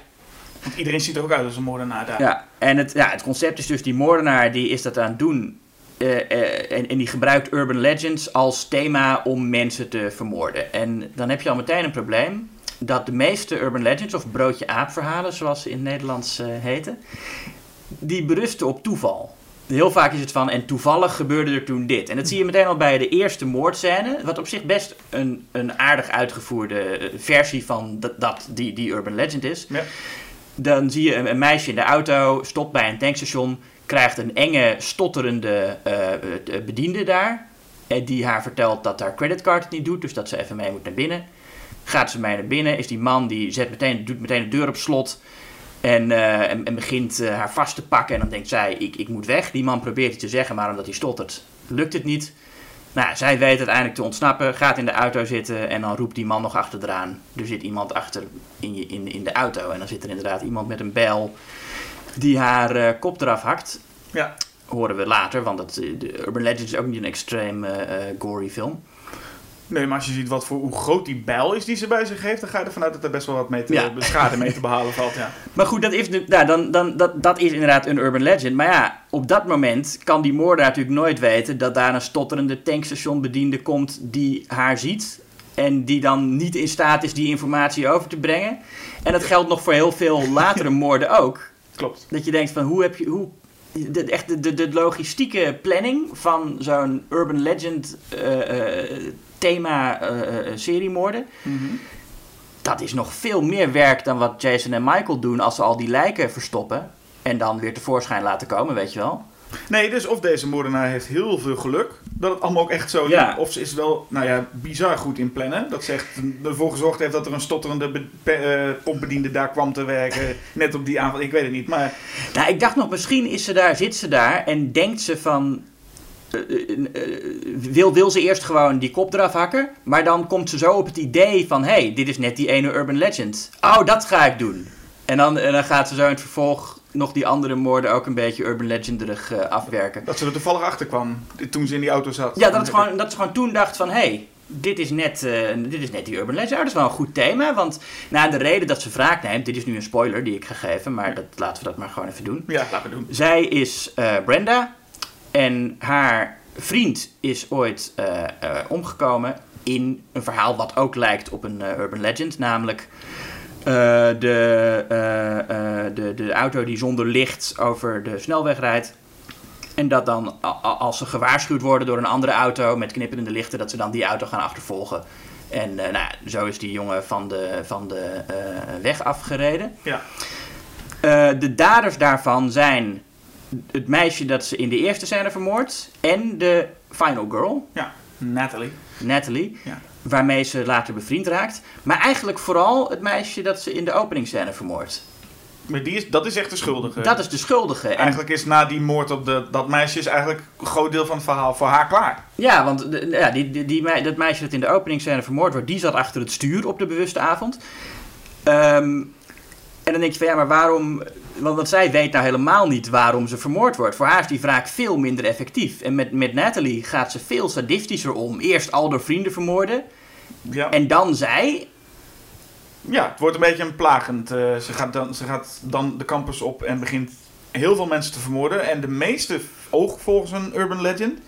Want iedereen ziet er ook uit als een moordenaar daar. Ja, en het, ja, het concept is dus die moordenaar die is dat aan het doen. eh, en, en die gebruikt urban legends als thema om mensen te vermoorden. En dan heb je al meteen een probleem. Dat de meeste urban legends, of broodje aap verhalen zoals ze in het Nederlands eh, heten, die berusten op toeval. Heel vaak is het van, en toevallig gebeurde er toen dit. En dat zie je meteen al bij de eerste moordscène, wat op zich best een, een aardig uitgevoerde eh, versie van dat, dat die, die urban legend is. Ja. Dan zie je een, een meisje in de auto, stopt bij een tankstation, krijgt een enge, stotterende eh, bediende daar. Die haar vertelt dat haar creditcard het niet doet, dus dat ze even mee moet naar binnen. Gaat ze mee naar binnen, is die man die zet meteen, doet meteen de deur op slot. En, eh, en, en begint eh, haar vast te pakken. En dan denkt zij, ik, ik moet weg. Die man probeert het te zeggen, maar omdat hij stottert, lukt het niet. Nou, zij weet uiteindelijk te ontsnappen, gaat in de auto zitten en dan roept die man nog achteraan. Er zit iemand achter in, je, in, in de auto en dan zit er inderdaad iemand met een bijl die haar eh, kop eraf hakt. Ja. Horen we later, want het, eh, de Urban Legend is ook niet een extreem gory film. Nee, maar als je ziet wat voor, hoe groot die bijl is die ze bij zich heeft, dan ga je ervan uit dat er best wel wat mee te, Ja. [LAUGHS] schade mee te behalen valt. Ja. Maar goed, dat is, nou, dan, dan, dat, dat is inderdaad een urban legend. Maar ja, op dat moment kan die moordenaar natuurlijk nooit weten dat daar een stotterende tankstationbediende komt die haar ziet. En die dan niet in staat is die informatie over te brengen. En dat geldt nog voor heel veel [LAUGHS] latere moorden ook. Klopt. Dat je denkt van hoe heb je. Hoe, de, echt de, de, de logistieke planning van zo'n urban legend eh, thema eh, eh, seriemoorden. Dat is nog veel meer werk dan wat Jason en Michael doen als ze al die lijken verstoppen. En dan weer tevoorschijn laten komen, weet je wel. Nee, dus of deze moordenaar heeft heel veel geluk dat het allemaal ook echt zo Ja. Of ze is wel, nou ja, bizar goed in plannen. Dat zegt, ervoor gezorgd heeft dat er een stotterende eh, pompbediende daar kwam te werken. [LAUGHS] Net op die avond, ik weet het niet. Maar Nou, ik dacht nog, misschien is ze daar, zit ze daar en denkt ze van. Eh, eh, eh, wil, wil ze eerst gewoon die kop eraf hakken, maar dan komt ze zo op het idee van: hé, hey, dit is net die ene urban legend. Oh, dat ga ik doen. En dan, en dan gaat ze zo in het vervolg nog die andere moorden ook een beetje urban legenderig afwerken. dat ze er toevallig achter kwam toen ze in die auto zat. Ja, dat, het gewoon, dat ze gewoon toen dacht van, hé, hey, dit, is net, dit is net die urban legend. Oh, dat is wel een goed thema, want nou, de reden dat ze wraak neemt, dit is nu een spoiler die ik ga geven, maar dat, laten we dat maar gewoon even doen. Ja, laten we doen. Zij is Brenda en haar vriend is ooit eh, eh, omgekomen in een verhaal wat ook lijkt op een eh, urban legend, namelijk de, de, de auto die zonder licht over de snelweg rijdt. En dat dan, als ze gewaarschuwd worden door een andere auto met knipperende lichten, dat ze dan die auto gaan achtervolgen. En nou, ja, zo is die jongen van de, van de weg afgereden. Ja. De daders daarvan zijn het meisje dat ze in de eerste scène vermoordt en de final girl, Ja, Natalie. Natalie, Ja. waarmee ze later bevriend raakt. Maar eigenlijk vooral het meisje dat ze in de openingsscène vermoordt. Maar die is, dat is echt de schuldige. Dat is de schuldige. En, Eigenlijk is na die moord op de, dat meisje is eigenlijk een groot deel van het verhaal voor haar klaar. Ja, want de- ja, die, die, die, dat meisje dat in de openingsscène vermoord wordt, die zat achter het stuur op de bewuste avond. Ehm, en dan denk je van ja, maar waarom... Want, want zij weet nou helemaal niet waarom ze vermoord wordt. Voor haar is die wraak veel minder effectief. En met, met Natalie gaat ze veel sadistischer om. Eerst al haar vrienden vermoorden. Ja. En dan zij. Ja, het wordt een beetje een plagend. eh, ze, gaat dan, ze gaat dan de campus op en begint heel veel mensen te vermoorden. En de meeste ook volgens een urban legend.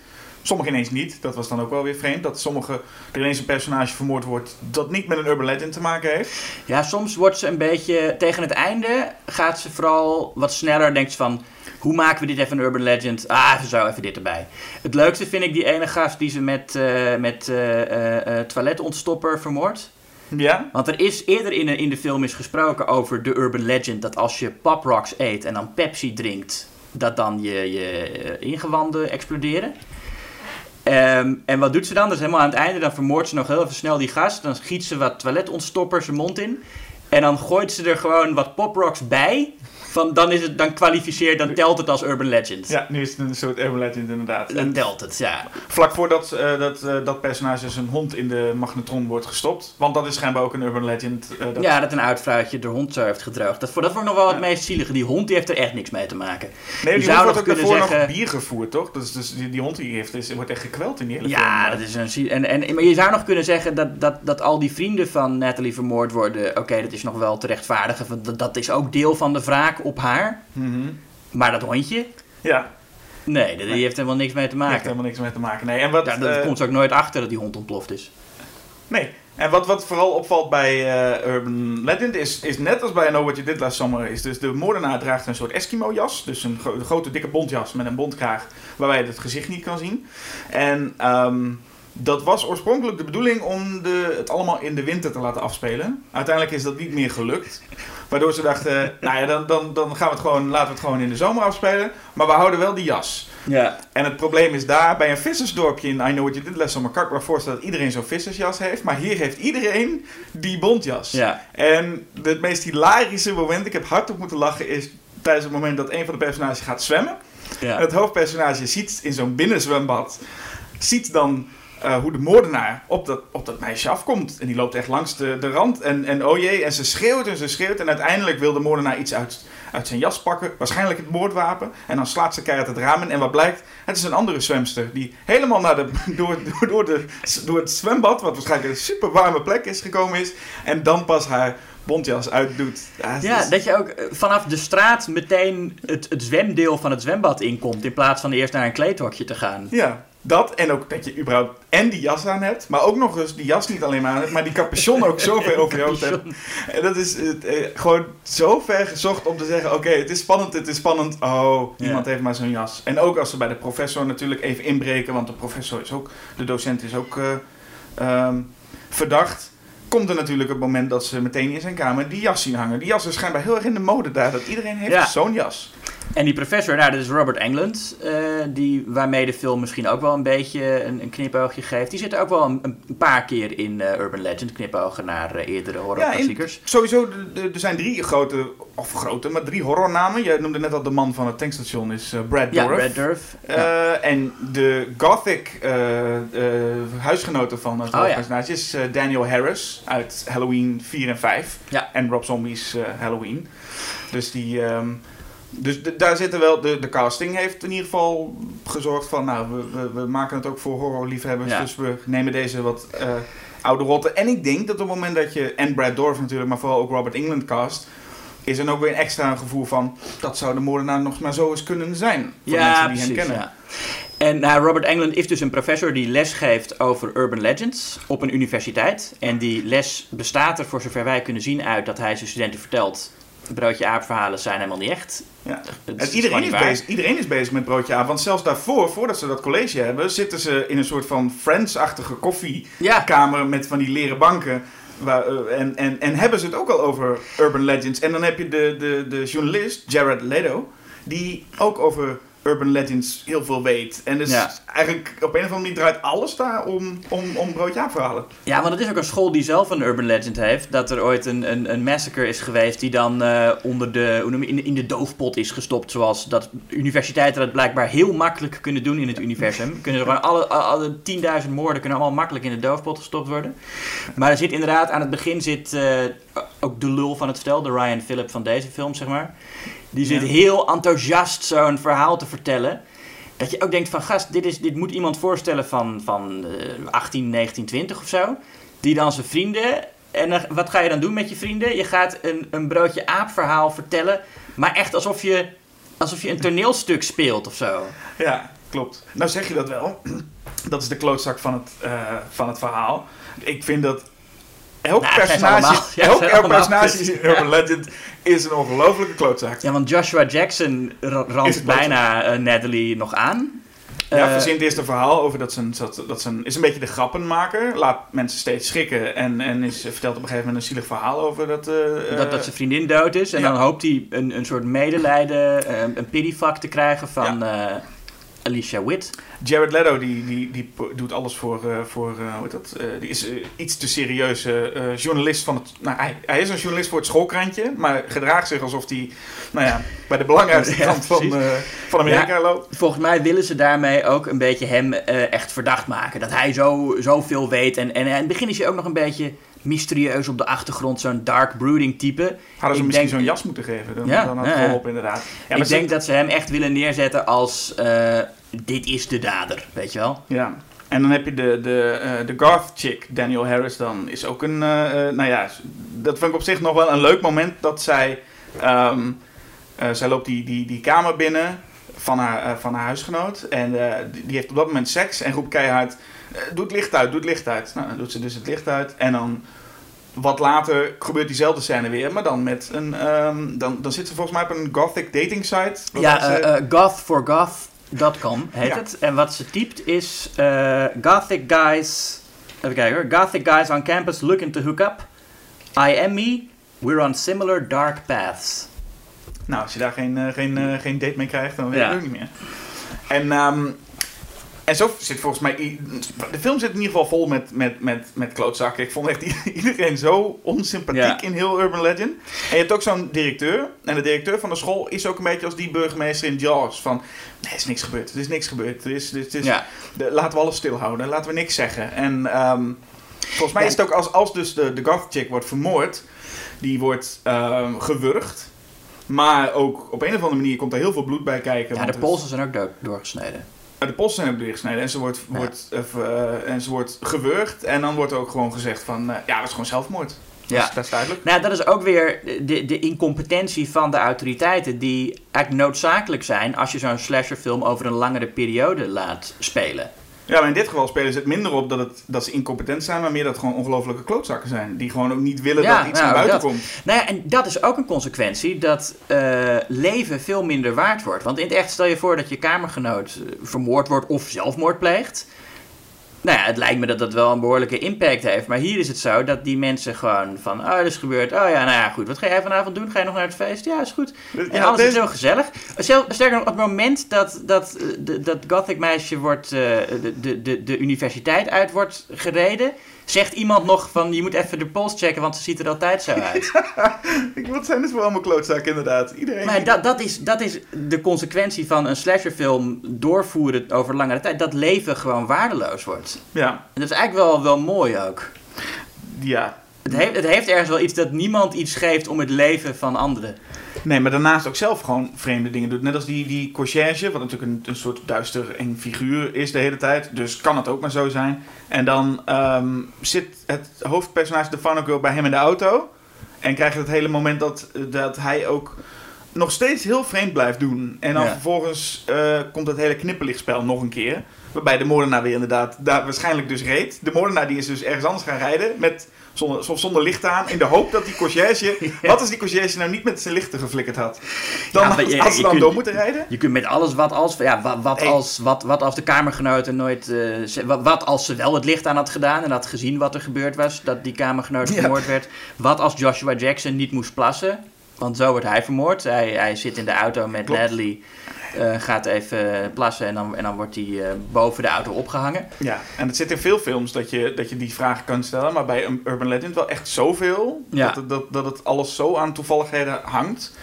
Sommige ineens niet. Dat was dan ook wel weer vreemd. Dat sommige, er ineens een personage vermoord wordt dat niet met een urban legend te maken heeft. Ja, soms wordt ze een beetje... Tegen het einde gaat ze vooral wat sneller. Denkt ze van... Hoe maken we dit even een urban legend? Ah, even zo, even dit erbij. Het leukste vind ik die ene gast die ze met, eh, met eh, eh, toiletontstopper vermoordt. Ja, Want er is eerder in, de- in de film is gesproken over de urban legend dat als je Pop Rocks eet en dan Pepsi drinkt, dat dan je, je ingewanden exploderen. Ehm, en wat doet ze dan? Dus helemaal aan het einde, dan vermoordt ze nog heel even snel die gast. Dan giet ze wat toiletontstoppers zijn mond in. En dan gooit ze er gewoon wat poprocks bij. Van, dan, is het, dan kwalificeert, dan telt het als urban legend. Ja, nu is het een soort urban legend inderdaad. Dan En telt het, ja. vlak voordat eh, dat, eh, dat personage zijn hond in de magnetron wordt gestopt. Want dat is schijnbaar ook een urban legend. eh, dat... Ja, dat een oud vrouwtje de hond zo heeft gedroogd. Dat, dat vond ik nog wel het meest zielige. Die hond die heeft er echt niks mee te maken. Nee, die zou hond wordt nog ook kunnen daarvoor nog zeggen- bier gevoerd, toch? Dus, dus die, die hond die heeft, is, wordt echt gekweld in die hele Ja, film. dat is een en, en, maar je zou nog kunnen zeggen dat, dat, dat al die vrienden van Natalie vermoord worden. Oké, dat is nog wel te rechtvaardigen. Dat, dat is ook deel van de wraak op haar. Maar dat hondje? Ja, Nee, die heeft helemaal niks mee te daar heeft maken. helemaal niks mee te maken. Nee, en wat, Ja, dat eh, komt ze ook nooit achter dat die hond ontploft is. nee. En wat, wat vooral opvalt bij eh, Urban Legend is, is net als bij I Know What You Did Last Summer... is dus de moordenaar draagt een soort Eskimo-jas. Dus een gro- grote dikke bontjas met een bontkraag... waarbij je het gezicht niet kan zien. En ehm, dat was oorspronkelijk de bedoeling om de, het allemaal in de winter te laten afspelen. Uiteindelijk is dat niet meer gelukt. Waardoor ze dachten, nou ja, dan, dan, dan gaan we het gewoon, laten we het gewoon in de zomer afspelen. Maar we houden wel die jas. Ja. En het probleem is daar, bij een vissersdorpje in I Know What You Did Last Summer... kan ik me voorstellen dat iedereen zo'n vissersjas heeft. Maar hier heeft iedereen die bontjas. Ja. En het meest hilarische moment, ik heb hardop moeten lachen... is tijdens het moment dat een van de personages gaat zwemmen. En Ja. het hoofdpersonage ziet in zo'n binnenzwembad... ziet dan eh, hoe de moordenaar op dat, op dat meisje afkomt. En die loopt echt langs de, de rand. En, en oh jee, en ze schreeuwt en ze schreeuwt. En uiteindelijk wil de moordenaar iets uit, uit zijn jas pakken. Waarschijnlijk het moordwapen. En dan slaat ze keihard het raam in. En wat blijkt? Het is een andere zwemster. Die helemaal naar de, [LAUGHS] door, door, door, de, door het zwembad, wat waarschijnlijk een super warme plek is gekomen is. En dan pas haar bontjas uitdoet. Ja, het Ja, is- dat je ook eh, vanaf de straat meteen het, het zwemdeel van het zwembad inkomt. In plaats van eerst naar een kleedhokje te gaan. Ja, dat en ook dat je überhaupt en die jas aan hebt, maar ook nog eens die jas niet alleen maar aan hebt, maar die capuchon ook zo [LAUGHS] ver over je hoofd hebt. En dat is eh, eh, gewoon zo ver gezocht om te zeggen, oké, het is spannend, het is spannend. Oh, Ja. iemand heeft maar zo'n jas. En ook als ze bij de professor natuurlijk even inbreken, want de professor is ook, de docent is ook eh, ehm, verdacht. Komt er natuurlijk het moment dat ze meteen in zijn kamer die jas zien hangen. Die jas is schijnbaar heel erg in de mode daar, dat iedereen heeft Ja. zo'n jas. En die professor, nou, dat is Robert Englund, eh, die, waarmee de film misschien ook wel een beetje een, een knipoogje geeft. Die zit ook wel een, een paar keer in eh, Urban Legend, knipogen naar eh, eerdere Ja, horrorklassiekers. en sowieso, er zijn drie grote, of grote, maar drie horrornamen. Je noemde net al de man van het tankstation, is Brad Ja, Dourif. Ja. Eh, En de gothic huisgenoten van het Oh, ja. is Daniel Harris uit Halloween 4 en 5. Ja. En Rob Zombie's Halloween. Dus die... ehm, dus de- daar zitten wel, de, de casting heeft in ieder geval gezorgd van, nou, we, we, we maken het ook voor horrorliefhebbers, Ja. dus we nemen deze wat eh, oude rotten. En ik denk dat op het moment dat je, en Brad Dorf natuurlijk, maar vooral ook Robert England cast, is er ook weer een extra gevoel van, dat zou de moordenaar nog maar zo eens kunnen zijn. Voor Ja, mensen die hem precies. kennen. Ja. En nou, Robert Englund is dus een professor die les geeft over urban legends op een universiteit. En die les bestaat er voor zover wij kunnen zien uit dat hij zijn studenten vertelt... broodje aapverhalen zijn helemaal niet echt. Ja. Is iedereen, is bezig, iedereen is bezig met broodje aap. Want zelfs daarvoor, voordat ze dat college hebben, zitten ze in een soort van Friends-achtige koffiekamer met van die leren banken. Waar, eh, en, en, en hebben ze het ook al over urban legends. En dan heb je de, de, de journalist, Jared Leto, die ook over urban legends heel veel weet. En dus Ja. eigenlijk op een of andere manier draait alles daar om, om, om verhalen. Ja, want het is ook een school die zelf een urban legend heeft. Dat er ooit een, een, een massacre is geweest die dan eh, onder de, hoe noem je, in, de- in de doofpot is gestopt. Zoals dat universiteiten dat blijkbaar heel makkelijk kunnen doen in het universum. [LAUGHS] Kunnen ze gewoon alle, alle 10.000 moorden kunnen allemaal makkelijk in de doofpot gestopt worden. Maar er zit inderdaad, aan het begin zit eh, ook de lul van het stel, de Ryan Phillip van deze film, zeg maar. Die zit Ja. heel enthousiast zo'n verhaal te vertellen. Dat je ook denkt van gast, dit, is, dit moet iemand voorstellen van, van eh, 18, 19, 20 of zo. Die dan zijn vrienden. En dan, wat ga je dan doen met je vrienden? Je gaat een, een broodje aap verhaal vertellen. Maar echt alsof je, alsof je een toneelstuk speelt of zo. Ja, klopt. Nou zeg je dat wel. [CLEARS THROAT] Dat is de klootzak van het, eh, van het verhaal. Ik vind dat elk Nou, personage, [LAUGHS] ja, elk, elk personage in Urban Legend is een ongelofelijke klootzak. Ja, want Joshua Jackson randt bijna eh, Natalie nog aan. Ja, Eh, verzint eerst een verhaal over dat zijn, dat, dat zijn, is een beetje de grappenmaker. Laat mensen steeds schrikken en, en is, vertelt op een gegeven moment een zielig verhaal over dat... eh, dat, dat zijn vriendin dood is. En ja. dan hoopt hij een, een soort medelijden, eh, een pityfuck te krijgen van eh, Alicia Witt. Jared Leto die, die, die doet alles voor, eh, voor eh, hoe heet dat? Eh, die is iets te serieuze journalist van het. Nou, hij, hij is een journalist voor het schoolkrantje, maar gedraagt zich alsof hij, nou ja, bij de belangrijkste [LAUGHS] Ja, kant van, van Amerika loopt. Volgens mij willen ze daarmee ook een beetje hem echt verdacht maken. Dat hij zo, zoveel weet. En, en in het begin is hij ook nog een beetje mysterieus op de achtergrond. Zo'n dark brooding type. Hadden ze Ik hem misschien denk- zo'n jas moeten geven, dan, Ja, dan had het ja. geholpen inderdaad. Ja, ik denk dat ze hem echt willen neerzetten als... eh, dit is de dader, weet je wel? Ja. En dan heb je de, de, eh, de goth chick, Daniel Harris, dan is ook een, eh, nou ja, dat vind ik op zich nog wel een leuk moment dat zij, eh, zij loopt die, die, die kamer binnen van haar, van haar huisgenoot en die, die heeft op dat moment seks en roept keihard, doe het licht uit, doe het licht uit. Nou, dan doet ze dus het licht uit en dan wat later gebeurt diezelfde scène weer, maar dan met een, ehm, dan, dan zit ze volgens mij op een gothic dating site. Ja, ze- eh, eh, gothforgoth.com heet Ja. het. En wat ze typt is... eh, gothic guys... Even kijken hoor. Gothic guys on campus looking to hook up. I am me. We're on similar dark paths. Nou, als je daar geen, eh, geen, eh, geen date mee krijgt, dan weet Ja. ik het ook niet meer. En, ehm, en zo zit volgens mij... De film zit in ieder geval vol met, met, met, met klootzakken. Ik vond echt [LAUGHS] iedereen zo onsympathiek Ja. in heel Urban Legend. En je hebt ook zo'n directeur. En de directeur van de school is ook een beetje als die burgemeester in Jaws. Van, nee, er is niks gebeurd. Er is niks gebeurd. Er is, er is, Ja. de- laten we alles stilhouden. Laten we niks zeggen. En ehm, volgens mij Ja. is het ook als, als dus de, de goth chick wordt vermoord... Die wordt ehm, gewurgd. Maar ook op een of andere manier komt er heel veel bloed bij kijken. Ja, de polsen zijn ook do- de polsen zijn ook doorgesneden en ze wordt, Ja. wordt, eh, en ze wordt gewurgd. En dan wordt ook gewoon gezegd van, eh, ja, dat is gewoon zelfmoord. Ja. Dat is duidelijk. Nou, dat is ook weer de, de incompetentie van de autoriteiten, die eigenlijk noodzakelijk zijn als je zo'n slasherfilm over een langere periode laat spelen. Ja, maar in dit geval spelen ze het minder op dat, het, dat ze incompetent zijn, maar meer dat het gewoon ongelofelijke klootzakken zijn. Die gewoon ook niet willen Ja, dat iets nou, naar buiten dat. komt. Nou ja, en dat is ook een consequentie dat eh, leven veel minder waard wordt. Want in het echt stel je voor dat je kamergenoot eh, vermoord wordt of zelfmoord pleegt. Nou ja, het lijkt me dat dat wel een behoorlijke impact heeft. Maar hier is het zo dat die mensen gewoon van... Oh, dat is gebeurd. Oh ja, nou ja, goed. Wat ga jij vanavond doen? Ga je nog naar het feest? Ja, is goed. En Ja, alles is heel gezellig. Zel- Sterker nog, op het moment dat dat, eh, dat gothic meisje wordt, eh, de, de, de, de universiteit uit wordt gereden... Zegt iemand nog van, je moet even de pols checken, want ze ziet er altijd zo uit. [LAUGHS] Wat zijn dit voor allemaal klootzakken inderdaad? Iedereen... Maar dat, dat, is, dat is de consequentie van een slasherfilm doorvoeren over langere tijd. Dat leven gewoon waardeloos wordt. Ja, En dat is eigenlijk wel, wel mooi ook. ja. Het heeft, het heeft ergens wel iets dat niemand iets geeft om het leven van anderen. Nee, maar daarnaast ook zelf gewoon vreemde dingen doet. Net als die, die conciërge, wat natuurlijk een, een soort duister eng figuur is de hele tijd. Dus kan het ook maar zo zijn. En dan ehm, zit het hoofdpersonage, de Funnel Girl, bij hem in de auto. En krijg je het hele moment dat, dat hij ook nog steeds heel vreemd blijft doen. En dan Ja. vervolgens eh, komt het hele knipperlichtspel nog een keer. Waarbij de moordenaar weer inderdaad daar waarschijnlijk dus reed. De moordenaar die is dus ergens anders gaan rijden met zonder, zonder licht aan. In de hoop dat die conciërge... [LAUGHS] Wat als die conciërge nou niet met zijn lichten geflikkerd had? Dan Ja, had, maar je- had ze dan kunt- door moeten rijden? Je kunt met alles wat als... Ja, wat, wat, Hey. als, wat, wat als de kamergenoten nooit... eh, wat, wat als ze wel het licht aan had gedaan en had gezien wat er gebeurd was. Dat die kamergenoot Ja. vermoord werd. Wat als Joshua Jackson niet moest plassen. Want zo wordt hij vermoord. Hij, hij zit in de auto met Klopt. Natalie. Eh, gaat even plassen en dan, en dan wordt hij eh, boven de auto opgehangen. Ja, en het zit in veel films dat je, dat je die vraag kan stellen. Maar bij een Urban Legend wel echt zoveel. Ja. Dat, het- dat, dat het alles zo aan toevalligheden hangt.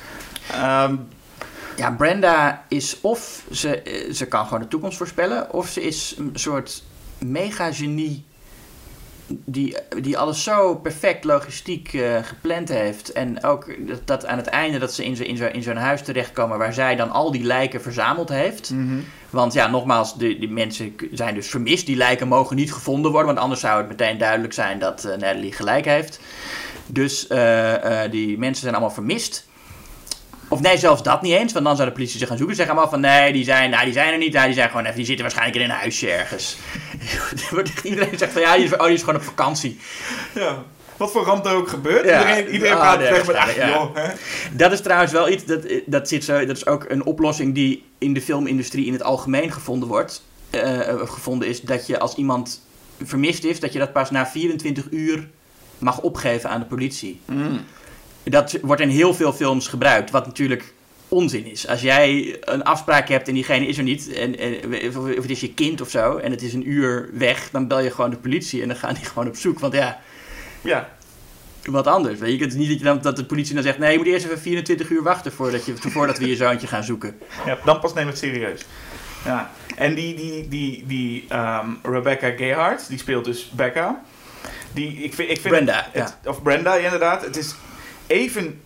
Ehm, Ja, Brenda is of ze, eh, ze kan gewoon de toekomst voorspellen, of ze is een soort mega-genie die, die alles zo perfect logistiek eh, gepland heeft. En ook dat, dat aan het einde dat ze in, zo, in, zo, in zo'n huis terechtkomen waar zij dan al die lijken verzameld heeft. mhm. Want ja, nogmaals, de, die mensen zijn dus vermist. Die lijken mogen niet gevonden worden, want anders zou het meteen duidelijk zijn dat Natalie gelijk heeft. Dus eh, die mensen zijn allemaal vermist. Of nee, zelfs dat niet eens, want dan zou de politie ze gaan zoeken. Ze zeggen allemaal van nee, die zijn, nou, die zijn er niet. Nou, die, zijn gewoon even, die zitten waarschijnlijk in een huisje ergens. [LAUGHS] Er Iedereen zegt van ja, die is, oh, die is gewoon op vakantie. ja. Wat voor ramp er ook gebeurt. Ja. Iedereen, iedereen Ah, praat nee, weg met ach joh. Hè? Dat is trouwens wel iets, dat, dat, zit zo, dat is ook een oplossing die in de filmindustrie in het algemeen gevonden wordt. eh, eh, gevonden is dat je als iemand vermist is, dat je dat pas na 24 uur mag opgeven aan de politie. Mm. Dat wordt in heel veel films gebruikt, wat natuurlijk onzin is. Als jij een afspraak hebt en diegene is er niet, en, en, of het is je kind of zo, en het is een uur weg, dan bel je gewoon de politie en dan gaan die [LAUGHS] gewoon op zoek. Want ja, Ja, wat anders. Weet je, het is niet dat, je dan, dat de politie dan zegt, nee, je moet eerst even 24 uur wachten voordat, je, voordat we je zoontje gaan zoeken. ja dan pas neem het serieus. Ja. En die, die, die, die ehm, Rebecca Gayheart, die speelt dus Becca. Die, ik vind, ik vind Brenda, het- Of Brenda, ja, inderdaad. Het is even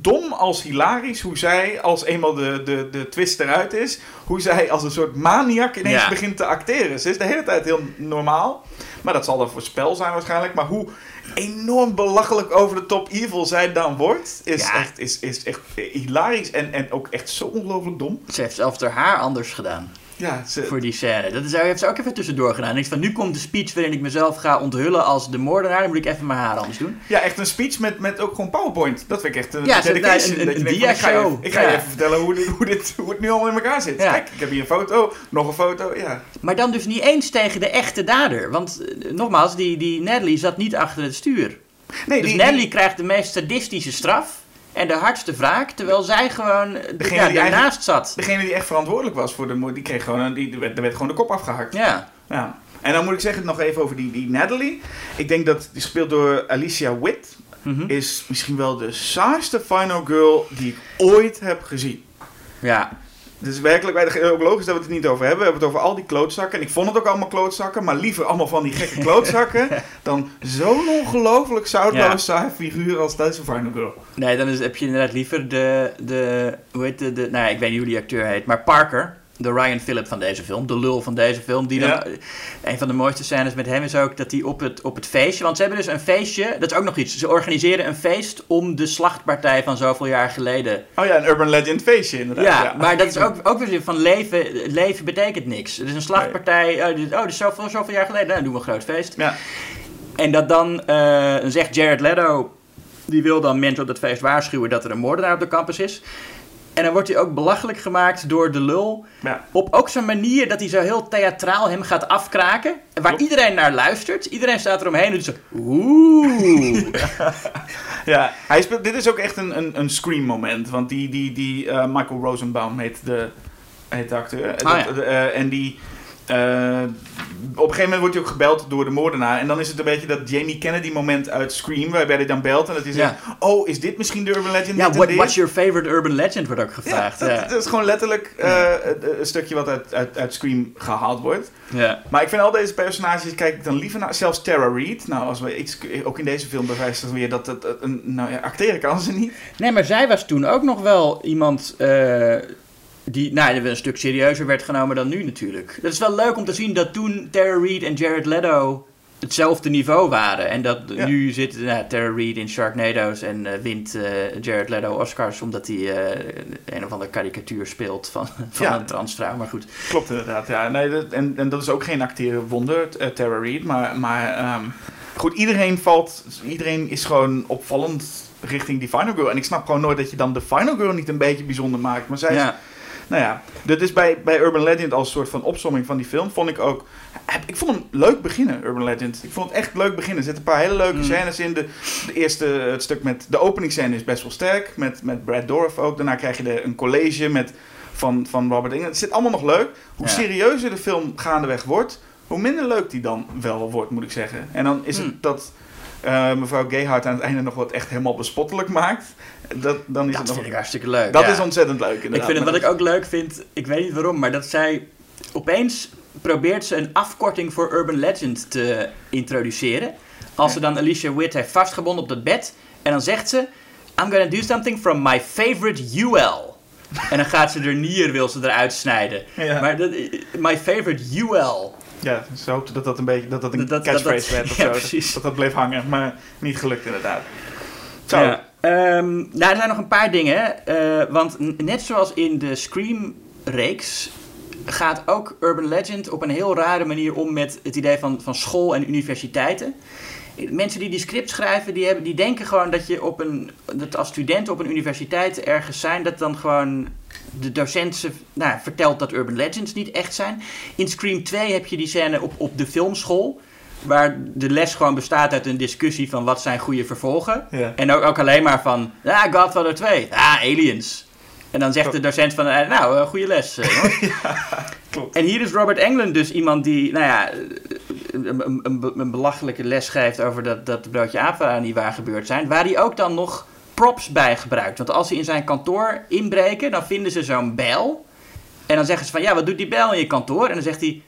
dom als hilarisch hoe zij, als eenmaal de, de, de twist eruit is, hoe zij als een soort maniak ineens Ja. begint te acteren. Ze is de hele tijd heel normaal, maar dat zal dan voor spel zijn waarschijnlijk. Maar hoe enorm belachelijk over de top evil zij dan wordt, is, Ja. echt, is, is echt hilarisch en, en ook echt zo ongelooflijk dom. Ze heeft zelfs haar haar anders gedaan. Ja, ze, voor die scène. Dat is, heeft ze ook even tussendoor gedaan. Niks van, nu komt de speech waarin ik mezelf ga onthullen als de moordenaar. Dan moet ik even mijn haar anders doen. Ja, echt een speech met, met ook gewoon PowerPoint. Dat vind ik echt een Ja, dedication. nou, een- een denkt van, ik ga je Ik ga je even vertellen hoe, dit, hoe, dit, hoe het nu allemaal in elkaar zit. Ja. Kijk, ik heb hier een foto, nog een foto, ja. Maar dan dus niet eens tegen de echte dader. Want eh, nogmaals, die, die Natalie zat niet achter het stuur. Nee, Dus die, Natalie die, krijgt de meest sadistische straf. En de hardste wraak. Terwijl zij gewoon eh, Degene ja, die daarnaast zat. degene die echt verantwoordelijk was voor de moord, die kreeg gewoon, die, er werd, er werd gewoon de kop afgehakt. Ja. Ja. En dan moet ik zeggen, nog even over die, die Natalie. Ik denk dat, die gespeeld door Alicia Witt, Mhm. is misschien wel de saaiste final girl die ik ooit heb gezien. Ja. Is werkelijk bij de ook logisch dat we het er niet over hebben. We hebben het over al die klootzakken. En ik vond het ook allemaal klootzakken. Maar liever allemaal van die gekke klootzakken. [LAUGHS] dan zo'n ongelooflijk zoutloos Ja. saai figuur als deze Final Girl. Nee, dan is, heb je inderdaad liever de, de hoe heet de, de, nou ja, ik weet niet hoe die acteur heet, maar Parker, de Ryan Phillip van deze film, de lul van deze film, die dan, Ja. een van de mooiste scènes met hem is ook dat hij op het, op het feestje, want ze hebben dus een feestje, dat is ook nog iets, ze organiseren een feest om de slachtpartij van zoveel jaar geleden. Oh ja, een Urban Legend feestje inderdaad. Ja, maar dat is ook, ook weer van leven, leven betekent niks. Het is een slachtpartij, oh, dit, oh, dit is zoveel, zoveel jaar geleden, nou, dan doen we een groot feest. Ja, En dat dan, eh, dan zegt Jared Leto, die wil dan mensen op dat feest waarschuwen dat er een moordenaar op de campus is. En dan wordt hij ook belachelijk gemaakt door de lul. ja. Op ook zo'n manier dat hij zo heel theatraal hem gaat afkraken. Waar Klopt. iedereen naar luistert. Iedereen staat eromheen en doet zo... Oeh. [LAUGHS] ja. Hij speelt, dit is ook echt een, een, een scream moment. Want die, die, die eh, Michael Rosenbaum heet de, heet de acteur. Ah, ja. Eh, en die... eh, op een gegeven moment wordt hij ook gebeld door de moordenaar. En dan is het een beetje dat Jamie Kennedy moment uit Scream. Waarbij hij dan belt en dat hij zegt... Oh, is dit misschien de Urban Legend? ja, what, what's your favorite urban legend wordt ook Ja, gevraagd. dat, Ja, dat is gewoon letterlijk eh, een- een stukje wat uit, uit, uit Scream gehaald wordt. ja. Maar ik vind al deze personages, kijk ik dan liever naar. Zelfs Tara Reid. Nou, als we iets, ook in deze film bevestigen weer dat het een. Nou ja, acteren kan ze niet. Nee, maar zij was toen ook nog wel iemand eh, die nou, een stuk serieuzer werd genomen dan nu natuurlijk. Dat is wel leuk om te zien dat toen Tara Reid en Jared Leto hetzelfde niveau waren. En dat Ja. nu zit nou, Tara Reid in Sharknado's en eh, wint eh, Jared Leto Oscars omdat hij eh, een of andere karikatuur speelt van, [LAUGHS] van Ja. een transvrouw. Maar goed. Klopt inderdaad, ja. Nee, dat, en, en dat is ook geen acteren wonder, Tara Reid. Maar, maar ehm, goed, iedereen valt. Iedereen is gewoon opvallend richting die Final Girl. En ik snap gewoon nooit dat je dan de Final Girl niet een beetje bijzonder maakt. Maar zij is Ja. Nou ja, dit is bij, bij Urban Legend als soort van opsomming van die film. Vond ik ook. heb- Ik vond hem leuk beginnen, Urban Legend. Ik vond het echt leuk beginnen. Er zitten een paar hele leuke Mm. scènes in. De, de eerste, het stuk met. De openingsscène is best wel sterk. Met, met Brad Dourif ook. Daarna krijg je de, een college met, van, van Robert England. Het zit allemaal nog leuk. Hoe Ja. serieuzer de film gaandeweg wordt, hoe minder leuk die dan wel wordt, moet ik zeggen. En dan is Mm. het dat. eh, mevrouw Gayhart aan het einde nog wat echt helemaal bespottelijk maakt. Dat, dan is Dat het nog, vind ik hartstikke leuk. dat ja. is ontzettend leuk. Ik Inderdaad. vind het, wat ik ook leuk vind, ik weet niet waarom, maar dat zij opeens probeert ze een afkorting voor Urban Legend te introduceren. Als ze dan Alicia Witt heeft vastgebonden op dat bed en dan zegt ze: I'm gonna do something from my favorite UL. En dan gaat ze er nier, wil ze eruit snijden. Ja. Maar dat, my favorite UL. Ja, ze hoopten dat dat een beetje dat dat een Dat- catchphrase dat- werd [LAUGHS] of ja, zo. Dat dat bleef hangen, maar niet gelukt inderdaad. Zo. Ja. Ehm, nou, er zijn nog een paar dingen. eh, want net zoals in de Scream-reeks gaat ook Urban Legend op een heel rare manier om met het idee van, van school en universiteiten. Mensen die die script schrijven, die, hebben, die denken gewoon dat je op een, dat als student op een universiteit ergens zijn, dat dan gewoon de docent ze, nou, vertelt dat Urban Legends niet echt zijn. In Scream 2 heb je die scène op, op de filmschool, waar de les gewoon bestaat uit een discussie van wat zijn goede vervolgen. Ja. En ook, ook alleen maar van, ah, Godfather 2, ah, aliens. En dan zegt de docent van, eh, nou, eh, goede les. eh, jongens. [LAUGHS] Klopt. En hier is Robert Englund dus iemand die, nou ja, een, een, een, belachelijke les geeft over dat, dat de broodje apen niet waar gebeurd zijn. Waar hij ook dan nog props bij gebruikt. Want als ze in zijn kantoor inbreken, dan vinden ze zo'n bel. En dan zeggen ze van, ja, wat doet die bel in je kantoor? En dan zegt hij,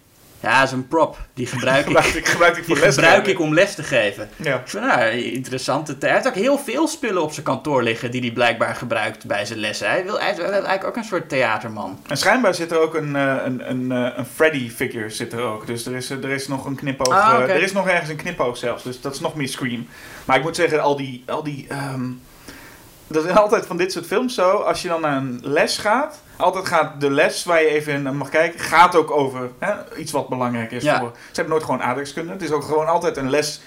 ja, dat is een prop. Die gebruik [LAUGHS] ik, Gebruik ik, gebruik ik die gebruik ik om les te geven. Ja. Ik vind, nou, interessante. Hij heeft ook heel veel spullen op zijn kantoor liggen die hij blijkbaar gebruikt bij zijn lessen. Hij, wil, hij is eigenlijk ook een soort theaterman. En schijnbaar zit er ook een, eh, een, een, eh, een Freddy-figure zit er ook. Dus er is, er is nog een knipoog. Ah, eh, er is nog ergens een knipoog zelfs. Dus dat is nog meer Scream. Maar ik moet zeggen, al die... Al die ehm, dat is altijd van dit soort films zo. Als je dan naar een les gaat... Altijd gaat de les waar je even naar mag kijken... gaat ook over hè, iets wat belangrijk is Ja. voor... Ze hebben nooit gewoon aardrijkskunde. Het is ook gewoon altijd een les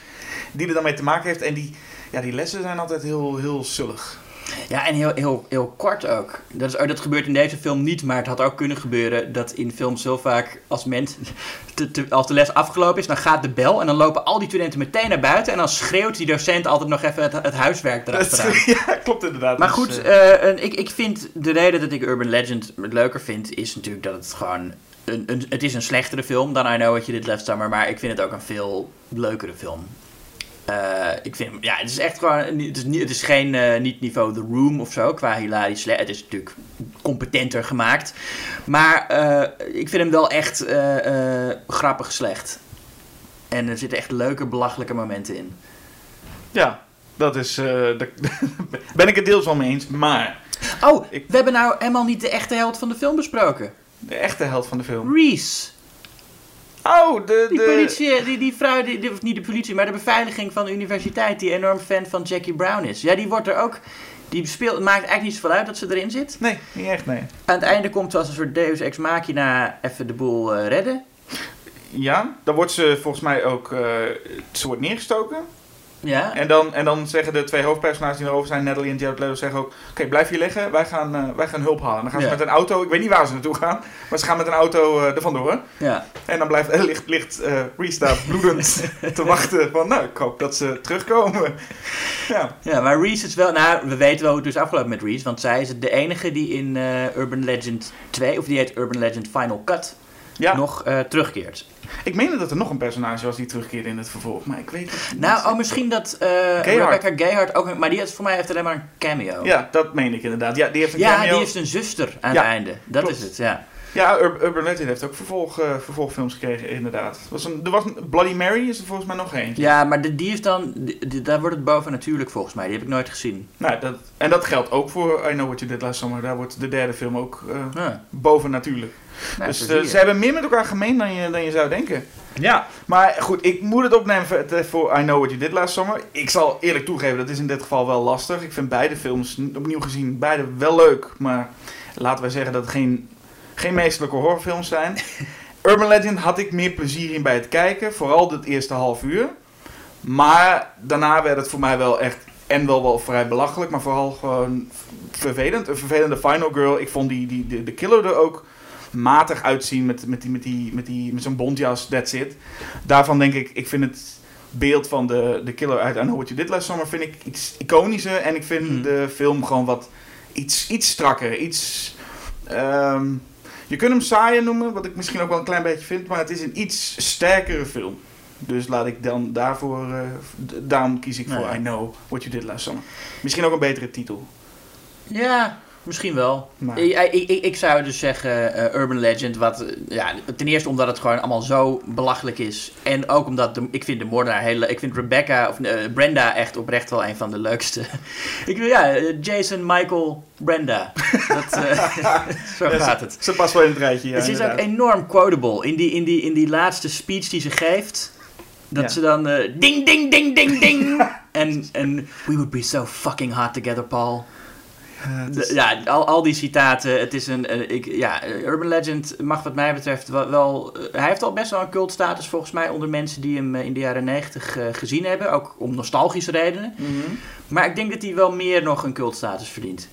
die er dan mee te maken heeft. En die, ja, die lessen zijn altijd heel, heel zullig. Ja, en heel, heel, heel kort ook. Dat, is, oh, dat gebeurt in deze film niet, maar het had ook kunnen gebeuren dat in films zo vaak als [LAUGHS] als de les afgelopen is, dan gaat de bel en dan lopen al die studenten meteen naar buiten en dan schreeuwt die docent altijd nog even het, het huiswerk erachteraan. [LAUGHS] ja, klopt inderdaad. Maar goed, eh, eh, ik, ik vind de reden dat ik Urban Legend leuker vind, is natuurlijk dat het gewoon. Een, een, het is een slechtere film dan I Know What You Did Last Summer, maar ik vind het ook een veel leukere film. Eh, ik vind ja, het is echt gewoon, het is, niet, het is geen, eh, niet niveau The Room of zo, qua hilarisch. Het is natuurlijk competenter gemaakt. Maar eh, ik vind hem wel echt grappig slecht. En er zitten echt leuke, belachelijke momenten in. Ja, dat is. [LAUGHS] daar ben ik het deels wel mee eens. Maar Oh, Ik- we hebben nou helemaal niet de echte held van de film besproken. de echte held van de film. Reese. Oh, de. Die de politie, die, die vrouw, die, die- of niet de politie, maar de beveiliging van de universiteit, die enorm fan van Jackie Brown is. Ja, die wordt er ook. Die speelt, maakt eigenlijk niet zoveel uit dat ze erin zit. Nee, niet echt, nee. Aan het einde komt ze als een soort Deus Ex Machina even de boel eh, redden. Ja, dan wordt ze volgens mij ook. eh ze wordt neergestoken. Ja. En dan, en dan zeggen de twee hoofdpersonages die erover zijn, Natalie en Jared Leto, zeggen ook: Oké, blijf hier liggen, wij gaan, eh, wij gaan hulp halen. Dan gaan ze Ja. met een auto, ik weet niet waar ze naartoe gaan, maar ze gaan met een auto eh er vandoor. ja. En dan blijft, [LAUGHS] ligt, ligt eh Reese daar bloedend [LAUGHS] te wachten van, nou, ik hoop dat ze terugkomen. [LAUGHS] Ja, Ja, maar Reese is wel... Nou, we weten wel hoe het is afgelopen met Reese. Want zij is de enige die in eh, Urban Legend 2, of die heet Urban Legend Final Cut, ja. nog eh, terugkeert. ik meende dat er nog een personage was die terugkeerde in het vervolg, maar ik weet het niet. Nou, oh, misschien dat eh. Rebecca Gayheart ook... Maar die heeft voor mij heeft alleen maar een cameo. Ja, dat meen ik inderdaad. Ja, die heeft een Ja, cameo. die heeft een zuster aan Ja, het einde. Dat klopt. is het, ja. Ja, Ur- Urban Legend heeft ook vervolg, eh, vervolgfilms gekregen, inderdaad. Er was, een, er was een Bloody Mary, is er volgens mij nog eentje. Ja, maar de, die is dan... die- daar wordt het boven natuurlijk volgens mij. Die heb ik nooit gezien. Nou, dat, en dat geldt ook voor I Know What You Did Last Summer. Daar wordt de derde film ook Ja. boven natuurlijk. Nou, dus eh, ze hebben meer met elkaar gemeen dan je, dan je zou denken. Ja. Maar goed, ik moet het opnemen voor, I Know What You Did Last Summer. Ik zal eerlijk toegeven, dat is in dit geval wel lastig. Ik vind beide films, opnieuw gezien, beide wel leuk. Maar laten wij zeggen dat het geen, geen meesterlijke horrorfilms zijn. [LAUGHS] Urban Legend had ik meer plezier in bij het kijken. Vooral het eerste half uur. Maar daarna werd het voor mij wel echt... En wel wel vrij belachelijk, maar vooral gewoon vervelend. Een vervelende Final Girl. Ik vond die, die, de, de killer er ook matig uitzien met, met, die, met, die, met, die, met zo'n bontjas, that's it. Daarvan denk ik, ik vind het beeld van de, de killer uit I Know What You Did Last Summer vind ik iets iconischer. En ik vind Hmm. de film gewoon wat iets, iets strakker. Iets, ehm, je kunt hem saaier noemen, wat ik misschien ook wel een klein beetje vind. Maar het is een iets sterkere film. Dus laat ik dan daarvoor, d- daarom kies ik voor. I Know What You Did Last Summer. Misschien ook een betere titel. Ja, misschien wel. Maar- Ik, ik, ik, zou dus zeggen eh, Urban Legend, wat, eh, ja, ten eerste omdat het gewoon allemaal zo belachelijk is. En ook omdat de, ik vind de moordenaar heel Ik vind Rebecca, of eh, Brenda echt oprecht wel een van de leukste. [LAUGHS] ik wil, ja, Jason, Michael, Brenda. Dat, [LAUGHS] zo Ja, gaat het. Ze past wel in het rijtje, ja, ze is ook enorm quotable. In die, in, die, in die laatste speech die ze geeft. Dat Ja. ze dan ding, ding, ding, ding, ding. [LAUGHS] en, en we would be so fucking hot together, Paul. Ja, is- al, al die citaten. Het is een. eh, ik, ja, Urban Legend mag, wat mij betreft, wel. wel eh, hij heeft al best wel een cultstatus volgens mij onder mensen die hem eh, in de jaren 90 eh, gezien hebben. Ook om nostalgische redenen. Mhm. Maar ik denk dat hij wel meer nog een cultstatus verdient.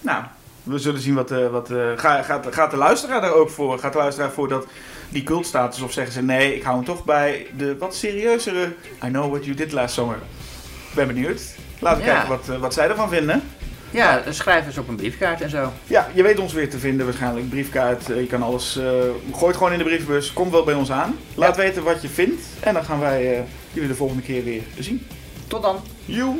Nou, we zullen zien wat, wat ga- gaat, gaat de luisteraar daar ook voor? Gaat de luisteraar voor dat die cultstatus of zeggen ze nee, ik hou hem toch bij de wat serieuzere I Know What You Did Last Summer. Ben benieuwd. Laten we Ja. kijken wat, wat zij ervan vinden. Ja, schrijf eens op een briefkaart en zo. Ja, je weet ons weer te vinden waarschijnlijk. Briefkaart, eh, je kan alles... eh gooi het gewoon in de brievenbus. Kom wel bij ons aan. Laat weten wat je vindt. En dan gaan wij eh, jullie de volgende keer weer zien. Tot dan. Joe!